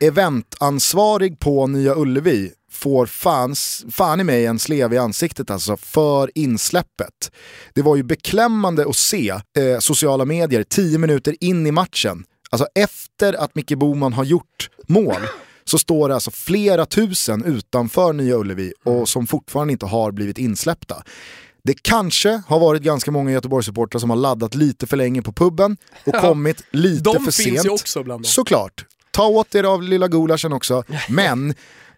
S2: eventansvarig på Nya Ullevi får fans, fan i mig en slev i ansiktet alltså för insläppet. Det var ju beklämmande att se eh, sociala medier tio minuter in i matchen, alltså efter att Micke Boman har gjort mål, så står det alltså flera tusen utanför Nya Ullevi och som fortfarande inte har blivit insläppta. Det kanske har varit ganska många Göteborgssupportrar som har laddat lite för länge på puben och kommit lite för sent.
S3: De finns ju också bland dem.
S2: Såklart. Ta åt er av lilla gulaschen också. Men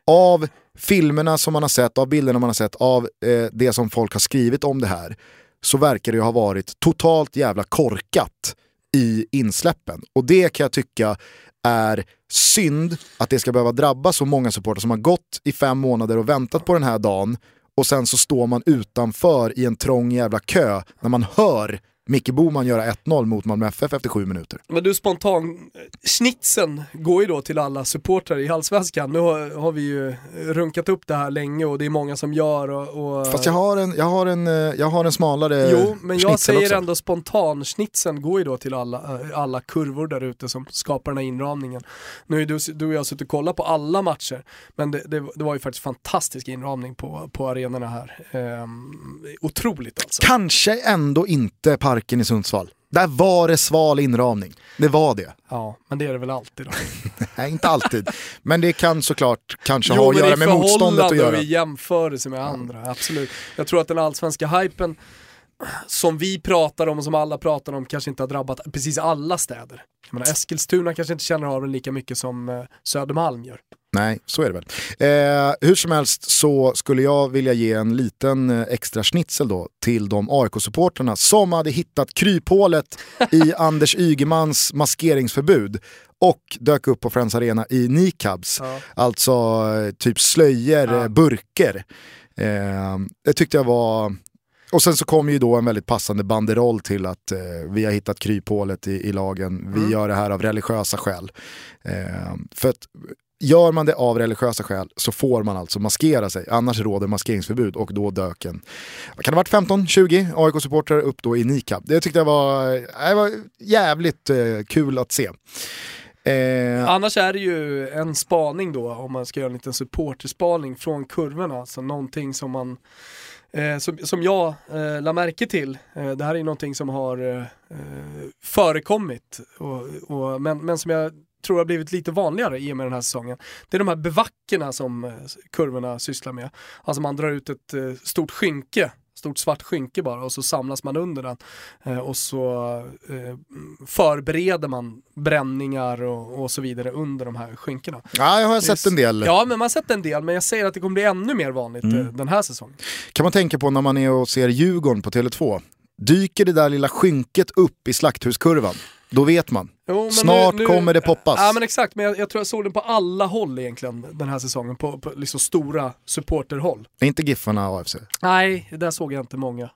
S2: av filmerna som man har sett, av bilderna man har sett, av eh, det som folk har skrivit om det här, så verkar det ju ha varit totalt jävla korkat i insläppen. Och det kan jag tycka är synd att det ska behöva drabba så många supportrar som har gått i fem månader och väntat på den här dagen och sen så står man utanför i en trång jävla kö när man hör Micke Boman göra 1-0 mot Malmö FF efter sju minuter.
S3: Men du spontan, snitsen går ju då till alla supportrar i Allsvenskan. Nu har, har, vi ju runkat upp det här länge och det är många som gör och... och...
S2: Fast jag har en, jag har en, jag har en smalare
S3: Jo, men jag säger också. ändå spontan, snitsen går ju då till alla, alla kurvor där ute som skapar den här inramningen. Nu har du, du och jag suttit och kollat på alla matcher, men det, det, det var ju faktiskt fantastisk inramning på, på arenorna här. Ehm, otroligt alltså.
S2: Kanske ändå inte park parken i Sundsvall. Där var det sval inramning. Det var det.
S3: Ja, men det är det väl alltid då?
S2: Nej, inte alltid. Men det kan såklart kanske jo, ha att göra med motståndet att göra.
S3: Jo, i jämförelse med andra, absolut. Jag tror att den allsvenska hypen som vi pratar om och som alla pratar om kanske inte har drabbat precis alla städer. Jag menar, Eskilstuna kanske inte känner av den lika mycket som eh, Södermalm gör.
S2: Nej, så är det väl. Eh, hur som helst så skulle jag vilja ge en liten eh, extra schnitzel då till de AIK-supporterna som hade hittat kryphålet i Anders Ygemans maskeringsförbud och dök upp på Friends Arena i niqabs, ja. alltså eh, typ slöjor, ja. burker. Eh, det tyckte jag var och sen så kommer ju då en väldigt passande banderoll till att eh, vi har hittat kryphålet i, i lagen, vi mm. gör det här av religiösa skäl. Eh, för att Gör man det av religiösa skäl så får man alltså maskera sig, annars råder maskeringsförbud och då dök en, kan det ha varit? 15-20 AIK-supportrar upp då i nikab. Det tyckte jag var, det var jävligt eh, kul att se.
S3: Eh... Annars är det ju en spaning då, om man ska göra en liten supporterspaning från kurvorna, alltså någonting som man eh, som, som jag eh, la märke till, eh, det här är ju någonting som har eh, eh förekommit, och, och, men, men som jag tror har blivit lite vanligare i och med den här säsongen. Det är de här bevackerna som eh, kurvorna sysslar med. Alltså man drar ut ett eh, stort skynke stort svart skynke bara och så samlas man under den. Eh, och så eh, förbereder man bränningar och, och, så vidare under de här skynkena.
S2: Ja, jag har sett en del.
S3: Ja, men man har sett en del, men jag säger att det kommer bli ännu mer vanligt mm. Den här säsongen.
S2: Kan man tänka på när man är och ser Djurgården på Tele2, dyker det där lilla skynket upp i slakthuskurvan? Då vet man. Jo, Snart nu, nu, kommer det poppas.
S3: Ja men exakt, men jag, jag, tror jag såg den på alla håll egentligen den här säsongen. På, på liksom stora supporterhåll.
S2: Inte Giffarna AFC?
S3: Nej, där såg jag inte många.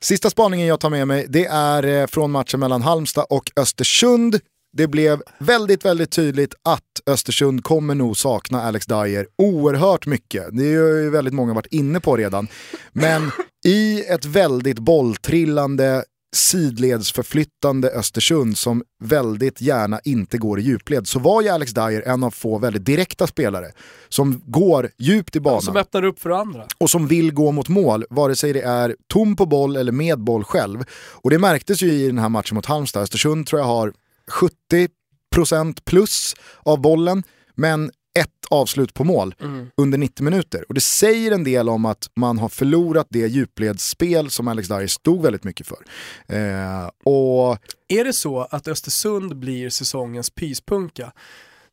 S2: Sista spaningen jag tar med mig, det är eh, från matchen mellan Halmstad och Östersund. Det blev väldigt, väldigt tydligt att Östersund kommer nog sakna Alex Dyer oerhört mycket. Det är ju väldigt många varit inne på redan. Men i ett väldigt bolltrillande, sidledsförflyttande Östersund som väldigt gärna inte går i djupled så var ju Alex Dyer en av få väldigt direkta spelare som går djupt i banan. Ja,
S3: som öppnar upp för andra.
S2: Och som vill gå mot mål, vare sig det är tom på boll eller med boll själv. Och det märktes ju i den här matchen mot Halmstad. Östersund tror jag har 70% plus av bollen, men ett avslut på mål mm. under 90 minuter. Och det säger en del om att man har förlorat det djupledsspel som Alex Dyer stod väldigt mycket för. Eh, och...
S3: Är det så att Östersund blir säsongens pyspunka?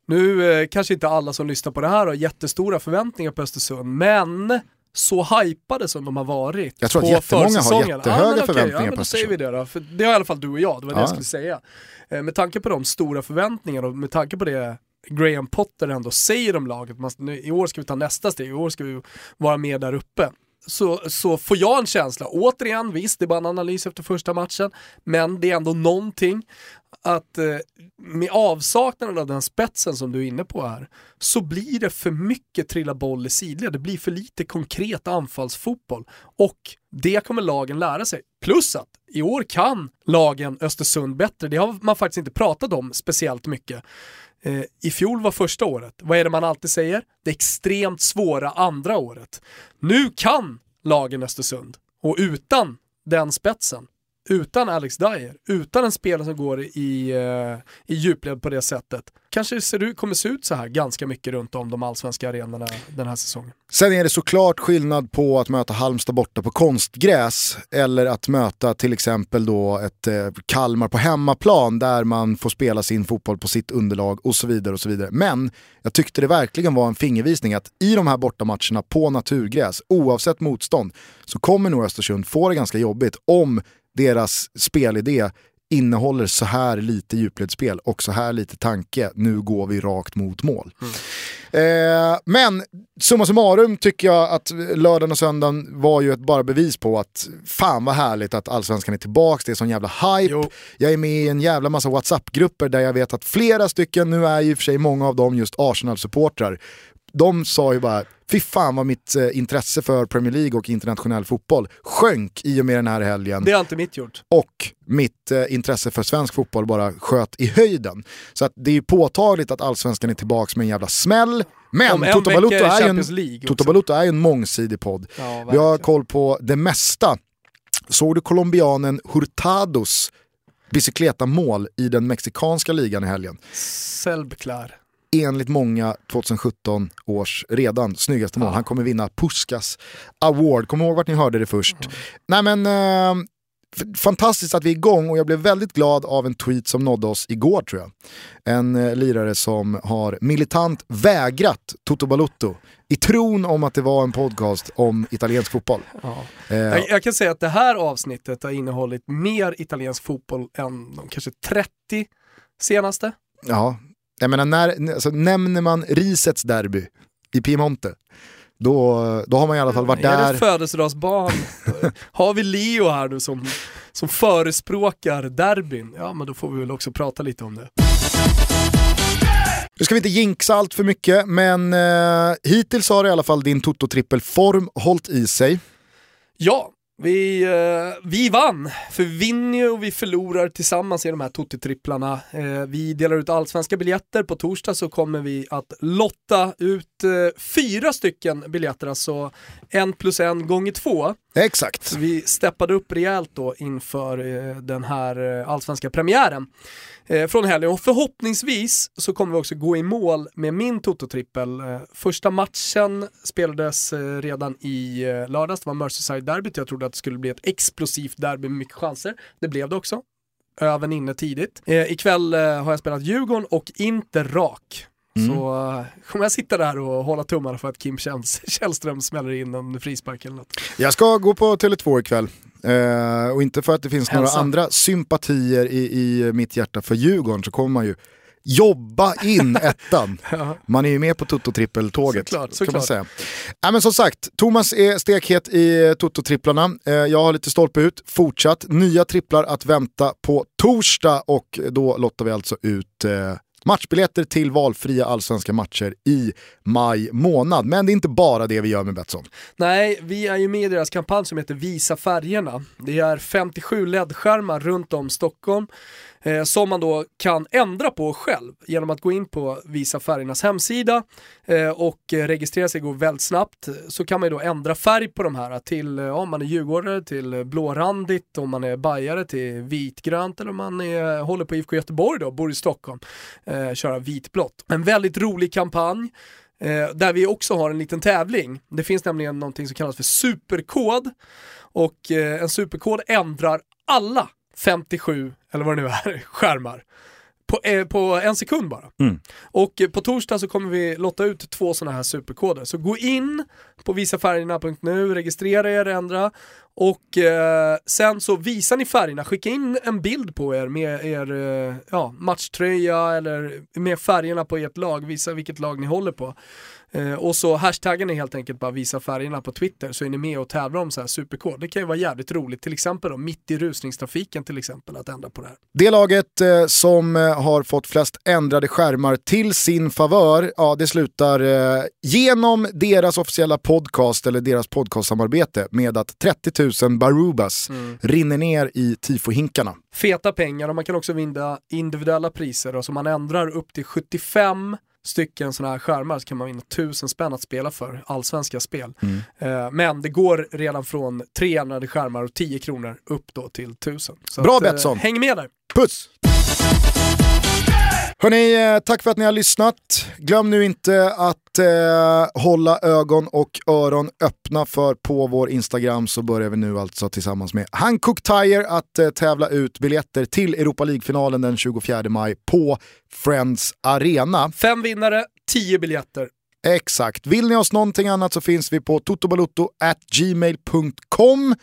S3: Nu eh, kanske inte alla som lyssnar på det här har jättestora förväntningar på Östersund, men så hypade som de har varit
S2: Jag tror att jättemånga har jättehöga ja, förväntningar
S3: ja, men
S2: på
S3: säger vi det då. För det har i alla fall du och jag, det var det jag skulle säga. Eh, med tanke på de stora förväntningarna och med tanke på det Graham Potter ändå säger om laget, man, nu, i år ska vi ta nästa steg, i år ska vi vara med där uppe. Så, så får jag en känsla, återigen visst det är bara en analys efter första matchen, men det är ändå någonting att eh, med avsaknaden av den spetsen som du är inne på här, så blir det för mycket trilla boll i sidled, det blir för lite konkret anfallsfotboll. Och det kommer lagen lära sig. Plus att i år kan lagen Östersund bättre, det har man faktiskt inte pratat om speciellt mycket. Eh, I fjol var första året, vad är det man alltid säger? Det extremt svåra andra året. Nu kan lagen Östersund och utan den spetsen utan Alex Dyer, utan en spelare som går i, eh, i djupled på det sättet, kanske ser kommer se ut så här ganska mycket runt om de allsvenska arenorna den här säsongen.
S2: Sen är det såklart skillnad på att möta Halmstad borta på konstgräs eller att möta till exempel då ett eh, Kalmar på hemmaplan där man får spela sin fotboll på sitt underlag och så vidare. och så vidare. Men jag tyckte det verkligen var en fingervisning att i de här bortamatcherna på naturgräs, oavsett motstånd, så kommer nog Östersund få det ganska jobbigt om deras spelidé innehåller så här lite djupledsspel och så här lite tanke, nu går vi rakt mot mål. Mm. Eh, men summa summarum tycker jag att lördagen och söndagen var ju ett bara bevis på att fan vad härligt att allsvenskan är tillbaka, det är sån jävla hype. Jo. Jag är med i en jävla massa WhatsApp-grupper där jag vet att flera stycken, nu är ju för sig många av dem just Arsenal-supportrar, de sa ju bara, fy fan vad mitt eh, intresse för Premier League och internationell fotboll sjönk i och med den här helgen.
S3: Det har inte mitt gjort.
S2: Och mitt eh, intresse för svensk fotboll bara sköt i höjden. Så att det är påtagligt att allsvenskan är tillbaka med en jävla smäll. Men Toto Balotto, är en, Toto Balotto är en mångsidig podd. Ja, Vi har koll på det mesta. Såg du colombianen Hurtados bicykleta-mål i den mexikanska ligan i helgen?
S3: Självklar
S2: enligt många 2017 års redan snyggaste mål. Han kommer vinna Puskas Award. Kom ihåg vart ni hörde det först. Nej men, eh, fantastiskt att vi är igång och jag blev väldigt glad av en tweet som nådde oss igår tror jag. En eh, lirare som har militant vägrat Toto Balutto i tron om att det var en podcast om italiensk fotboll. Ja.
S3: Eh, jag, jag, kan säga att det här avsnittet har innehållit mer italiensk fotboll än de kanske 30 senaste.
S2: Ja, jag menar, när, alltså, nämner man risets derby i Piemonte, då, då har man i alla fall varit där.
S3: Är det födelsedagsbarn? har vi Leo här nu som, som förespråkar derbyn? Ja, men då får vi väl också prata lite om det.
S2: Nu ska vi inte jinxa allt för mycket, men eh, hittills har i alla fall din Toto-trippel-form hållit i sig.
S3: Ja, vi, eh, vi vann, för vi vinner ju och vi förlorar tillsammans i de här Totti-tripplarna. Eh, vi delar ut allsvenska biljetter, på torsdag så kommer vi att lotta ut eh, fyra stycken biljetter, alltså en plus en gånger två.
S2: Exakt.
S3: Så vi steppade upp rejält då inför eh, den här eh, allsvenska premiären eh, från helgen och förhoppningsvis så kommer vi också gå i mål med min Toto-trippel. Eh, första matchen spelades eh, redan i eh, lördags, det var Merseyside-derbyt. Jag trodde att det skulle bli ett explosivt derby med mycket chanser. Det blev det också. Öven inne tidigt. Eh, ikväll eh, har jag spelat Djurgården och inte rak.
S2: Mm.
S3: Så eh, kommer jag sitta där och hålla tummarna för att Kim Källström smäller in en frispark eller något.
S2: Jag ska gå på Tele2 ikväll. Eh, och inte för att det finns några
S3: Hälsa.
S2: andra sympatier i, i mitt hjärta för Djurgården så kommer man ju jobba in ettan. Man är ju med på Toto-trippeltåget.
S3: Såklart,
S2: kan man
S3: såklart.
S2: säga. Ja, men som sagt, Thomas är stekhet i Toto-tripplarna. Eh, jag har lite stolpe ut, fortsatt. Nya tripplar att vänta på torsdag och då lottar vi alltså ut eh, matchbiljetter till valfria allsvenska matcher i maj månad. Men det är inte bara det vi gör med Betsson.
S3: Nej, vi är ju med i deras kampanj som heter Visa färgerna. Det är 57 LED-skärmar runt om Stockholm eh, som man då kan ändra på själv genom att gå in på Visa färgernas hemsida eh, och registrera sig går väldigt snabbt. Så kan man ju då ändra färg på de här till, eh, om man är djurgårdare, till blårandigt, om man är bajare till vitgrönt eller om man är, håller på IFK Göteborg då, bor i Stockholm, eh, köra vitblått. En väldigt rolig kampanj. Eh, där vi också har en liten tävling. Det finns nämligen någonting som kallas för superkod och eh, en superkod ändrar alla 57, eller vad det nu är, skärmar. På, eh, på en sekund bara.
S2: Mm.
S3: Och eh, på torsdag så kommer vi lotta ut två sådana här superkoder. Så gå in på visafärgerna.nu, registrera er, ändra och eh, sen så visar ni färgerna, skicka in en bild på er med er eh, ja, matchtröja eller med färgerna på ert lag, visa vilket lag ni håller på. Eh, och så hashtaggar ni helt enkelt bara visa färgerna på Twitter så är ni med och tävlar om så här superkod. Det kan ju vara jävligt roligt, till exempel då, mitt i rusningstrafiken till exempel, att ändra på det här.
S2: Det laget eh, som eh, har fått flest ändrade skärmar till sin favör, ja det slutar eh, genom deras officiella podcast eller deras podcastsamarbete med att 30 000 Barubas rinner ner i tifohinkarna.
S3: feta pengar och man kan också vinna individuella priser och så man ändrar upp till 75 stycken sådana här skärmar så kan man vinna 1000 spänn att spela för, allsvenska spel. Eh, men det går redan från tre ändrade skärmar och 10 kronor upp då till 1000. Så
S2: Bra,
S3: att, eh,
S2: Betsson.
S3: Häng med där!
S2: Puss! Hörni, eh, tack för att ni har lyssnat. Glöm nu inte att eh, hålla ögon och öron öppna för på vår Instagram så börjar vi nu alltså tillsammans med Hankook Tire att eh, tävla ut biljetter till Europa League-finalen den 24 maj på Friends Arena.
S3: Fem vinnare, tio biljetter.
S2: Exakt. Vill ni oss någonting annat så finns vi på totobalutto@gmail.com.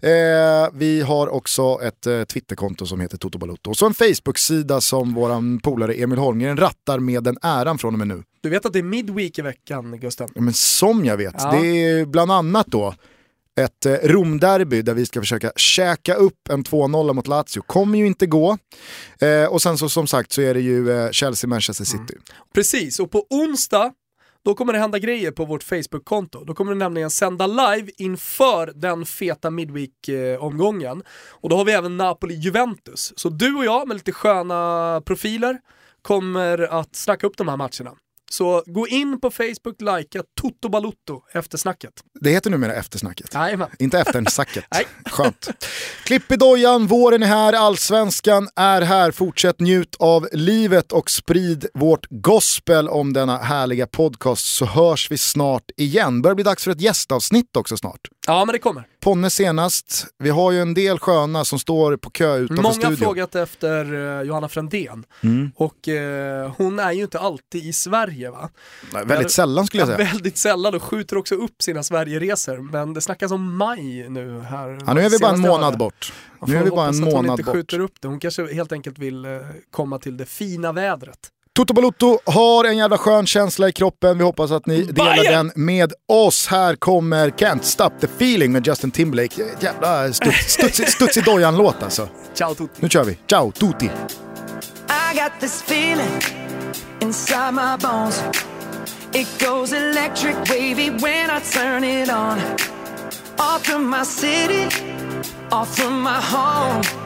S2: Eh, vi har också ett eh, Twitterkonto som heter Totobalutto. Och så en Facebook-sida som våran polare Emil Holmgren rattar med den äran från och med nu.
S3: Du vet att det är midweek i veckan, Gusten?
S2: Ja, Men som jag vet,
S3: Ja.
S2: det är bland annat då ett eh, Romderby där vi ska försöka käka upp en 2-0 mot Lazio. Kommer ju inte gå. Eh, och sen så som sagt så är det ju eh, Chelsea-Manchester City.
S3: Precis, och på onsdag då kommer det hända grejer på vårt Facebook-konto. Då kommer det nämligen sända live inför den feta Midweek-omgången. Och då har vi även Napoli-Juventus. Så du och jag med lite sköna profiler kommer att snacka upp de här matcherna. Så gå in på Facebook, likea Toto Balutto efter snacket.
S2: Det heter numera eftersnacket.
S3: Jajamän.
S2: Inte eftersacket.
S3: Nej.
S2: Skönt. Klipp i dojan, våren är här, allsvenskan är här. Fortsätt njut av livet och sprid vårt gospel om denna härliga podcast så hörs vi snart igen. Börjar bli dags för ett gästavsnitt också snart.
S3: Ja men det kommer.
S2: Ponne senast, vi har ju en del sköna som står på kö utanför
S3: Många har
S2: studion.
S3: frågat efter eh, Johanna Frändén.
S2: Mm.
S3: Och eh, hon är ju inte alltid i Sverige va?
S2: Nej, Väldigt sällan skulle jag
S3: Ja,
S2: säga.
S3: väldigt sällan och skjuter också upp sina Sverigeresor. Men det snackas om maj nu här.
S2: Ja, nu är vi bara en månad bort. Nu är vi bara en
S3: hon
S2: månad
S3: inte
S2: bort.
S3: skjuter upp det. Hon kanske helt enkelt vill eh, komma till det fina vädret.
S2: Toto Balutto har en jävla skön känsla i kroppen. Vi hoppas att ni delar
S3: Bayern!
S2: den med oss. Här kommer Can't Stop The Feeling med Justin Timberlake. Jävla studs, studs, studs i dojan-låt alltså.
S3: Ciao tutti!
S2: Nu kör vi. Ciao, tutti!
S5: I got this feeling inside my bones. It goes electric wavy when I turn it on. All through my city, all through my home.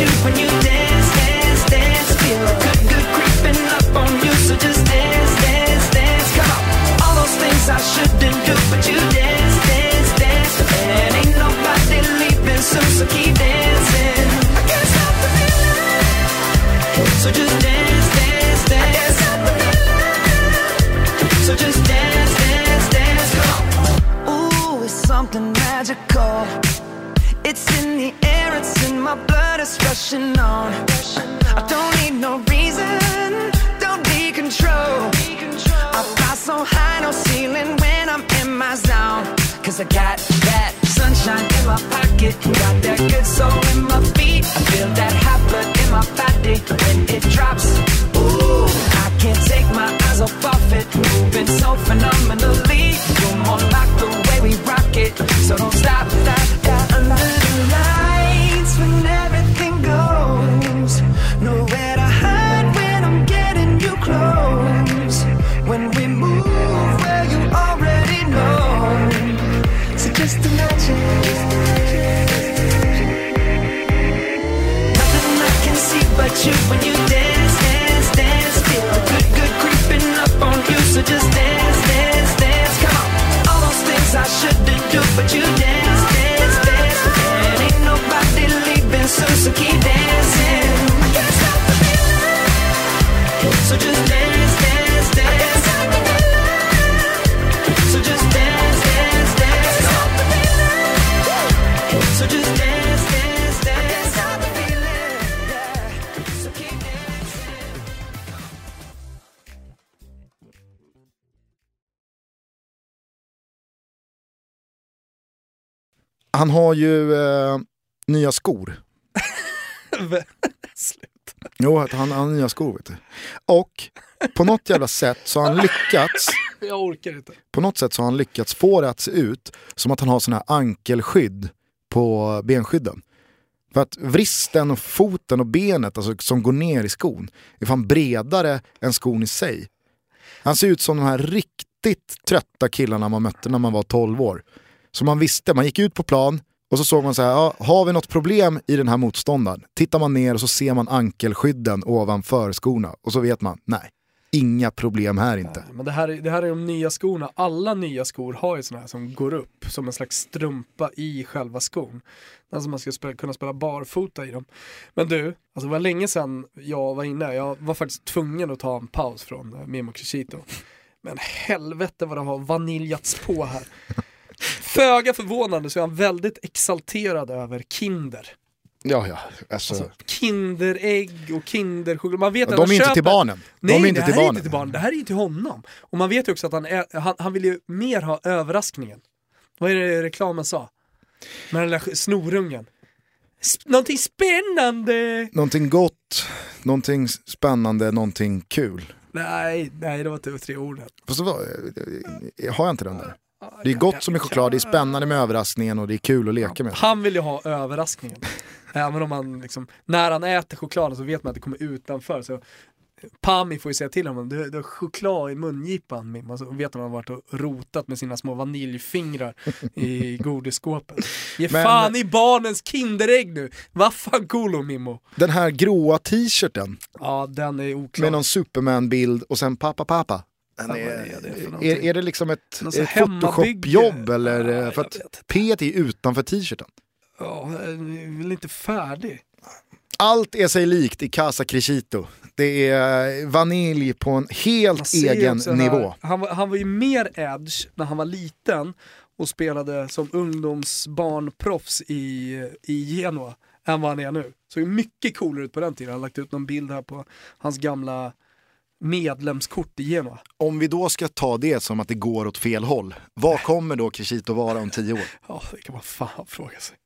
S5: shoot when you
S2: Han har ju eh, nya skor.
S3: Slut.
S2: Jo, han han har nya skor vet du. Och på något jävla sätt så har han lyckats,
S3: Jag orkar inte.
S2: på något sätt så har han lyckats få det att se ut som att han har såna här ankelskydd på benskydden. För att vristen och foten och benet alltså, som går ner i skon är fan bredare än skon i sig. Han ser ut som de här riktigt trötta killarna man mötte när man var 12 år. Så man visste, man gick ut på plan och så såg man så här, ja, har vi något problem i den här motståndaren? Tittar man ner och så ser man ankelskydden ovanför skorna och så vet man, nej, inga problem här inte.
S3: Men det här, är- det här är de nya skorna. Alla nya skor har ju sådana här som går upp som en slags strumpa i själva skon. Alltså man ska spela, kunna spela barfota i dem. Men du, alltså det var länge sedan jag var inne. Jag var faktiskt tvungen att ta en paus från eh, Mimo Crescito. Men helvete vad det har vaniljats på här. Föga förvånande så är han väldigt exalterad över Kinder.
S2: Ja, ja, alltså,
S3: Alltså, kinderägg och kinderchoklad. Man vet att
S2: de är
S3: han
S2: inte
S3: köper...
S2: till barnen.
S3: Nej,
S2: de är inte
S3: det
S2: till
S3: här är
S2: barnen.
S3: inte till barnen. Det här är ju till honom. Och man vet ju också att han, är, han, han vill ju mer ha överraskningen. Vad är det reklamen sa? Med den där snorungen. Sp- någonting spännande!
S2: Någonting gott, någonting spännande, någonting kul.
S3: Nej, nej det var inte tre ord.
S2: Fast var, eh, har jag inte den där? Det är gott som är choklad, det är spännande med överraskningen och det är kul att leka med.
S3: Han vill ju ha överraskningen. Även om han liksom, när han äter chokladen så vet man att det kommer utanför. Så Pami får ju säga till honom, du, du har choklad i mungipan Mim. Och så vet man att han har varit och rotat med sina små vaniljfingrar i godisskåpet. Ge
S2: Men-
S3: fan i barnens kinderägg nu! Vaffanculo Mimmo!
S2: Den här gråa t-shirten
S3: Ja den är oklar.
S2: med någon Superman-bild och sen pappa pappa. Den är,
S3: är det
S2: är, är det liksom ett, ett? Photoshop-jobb eller?
S3: Nej,
S2: för att. P är utanför t-shirten.
S3: Ja, jag är väl inte färdig.
S2: Allt är sig likt i Casa Crescito. Det är vanilj på en helt egen
S3: den
S2: nivå.
S3: Han, var- han var ju mer edge när han var liten och spelade som ungdomsbarnproffs i, i Genua än vad han är nu. Såg mycket coolare ut på den tiden. Han har lagt ut någon bild här på hans gamla medlemskort i Genua.
S2: Om vi då ska ta det som att det går åt fel håll, vad kommer då Crescito vara om tio år?
S3: Ja, det kan man fan fråga sig.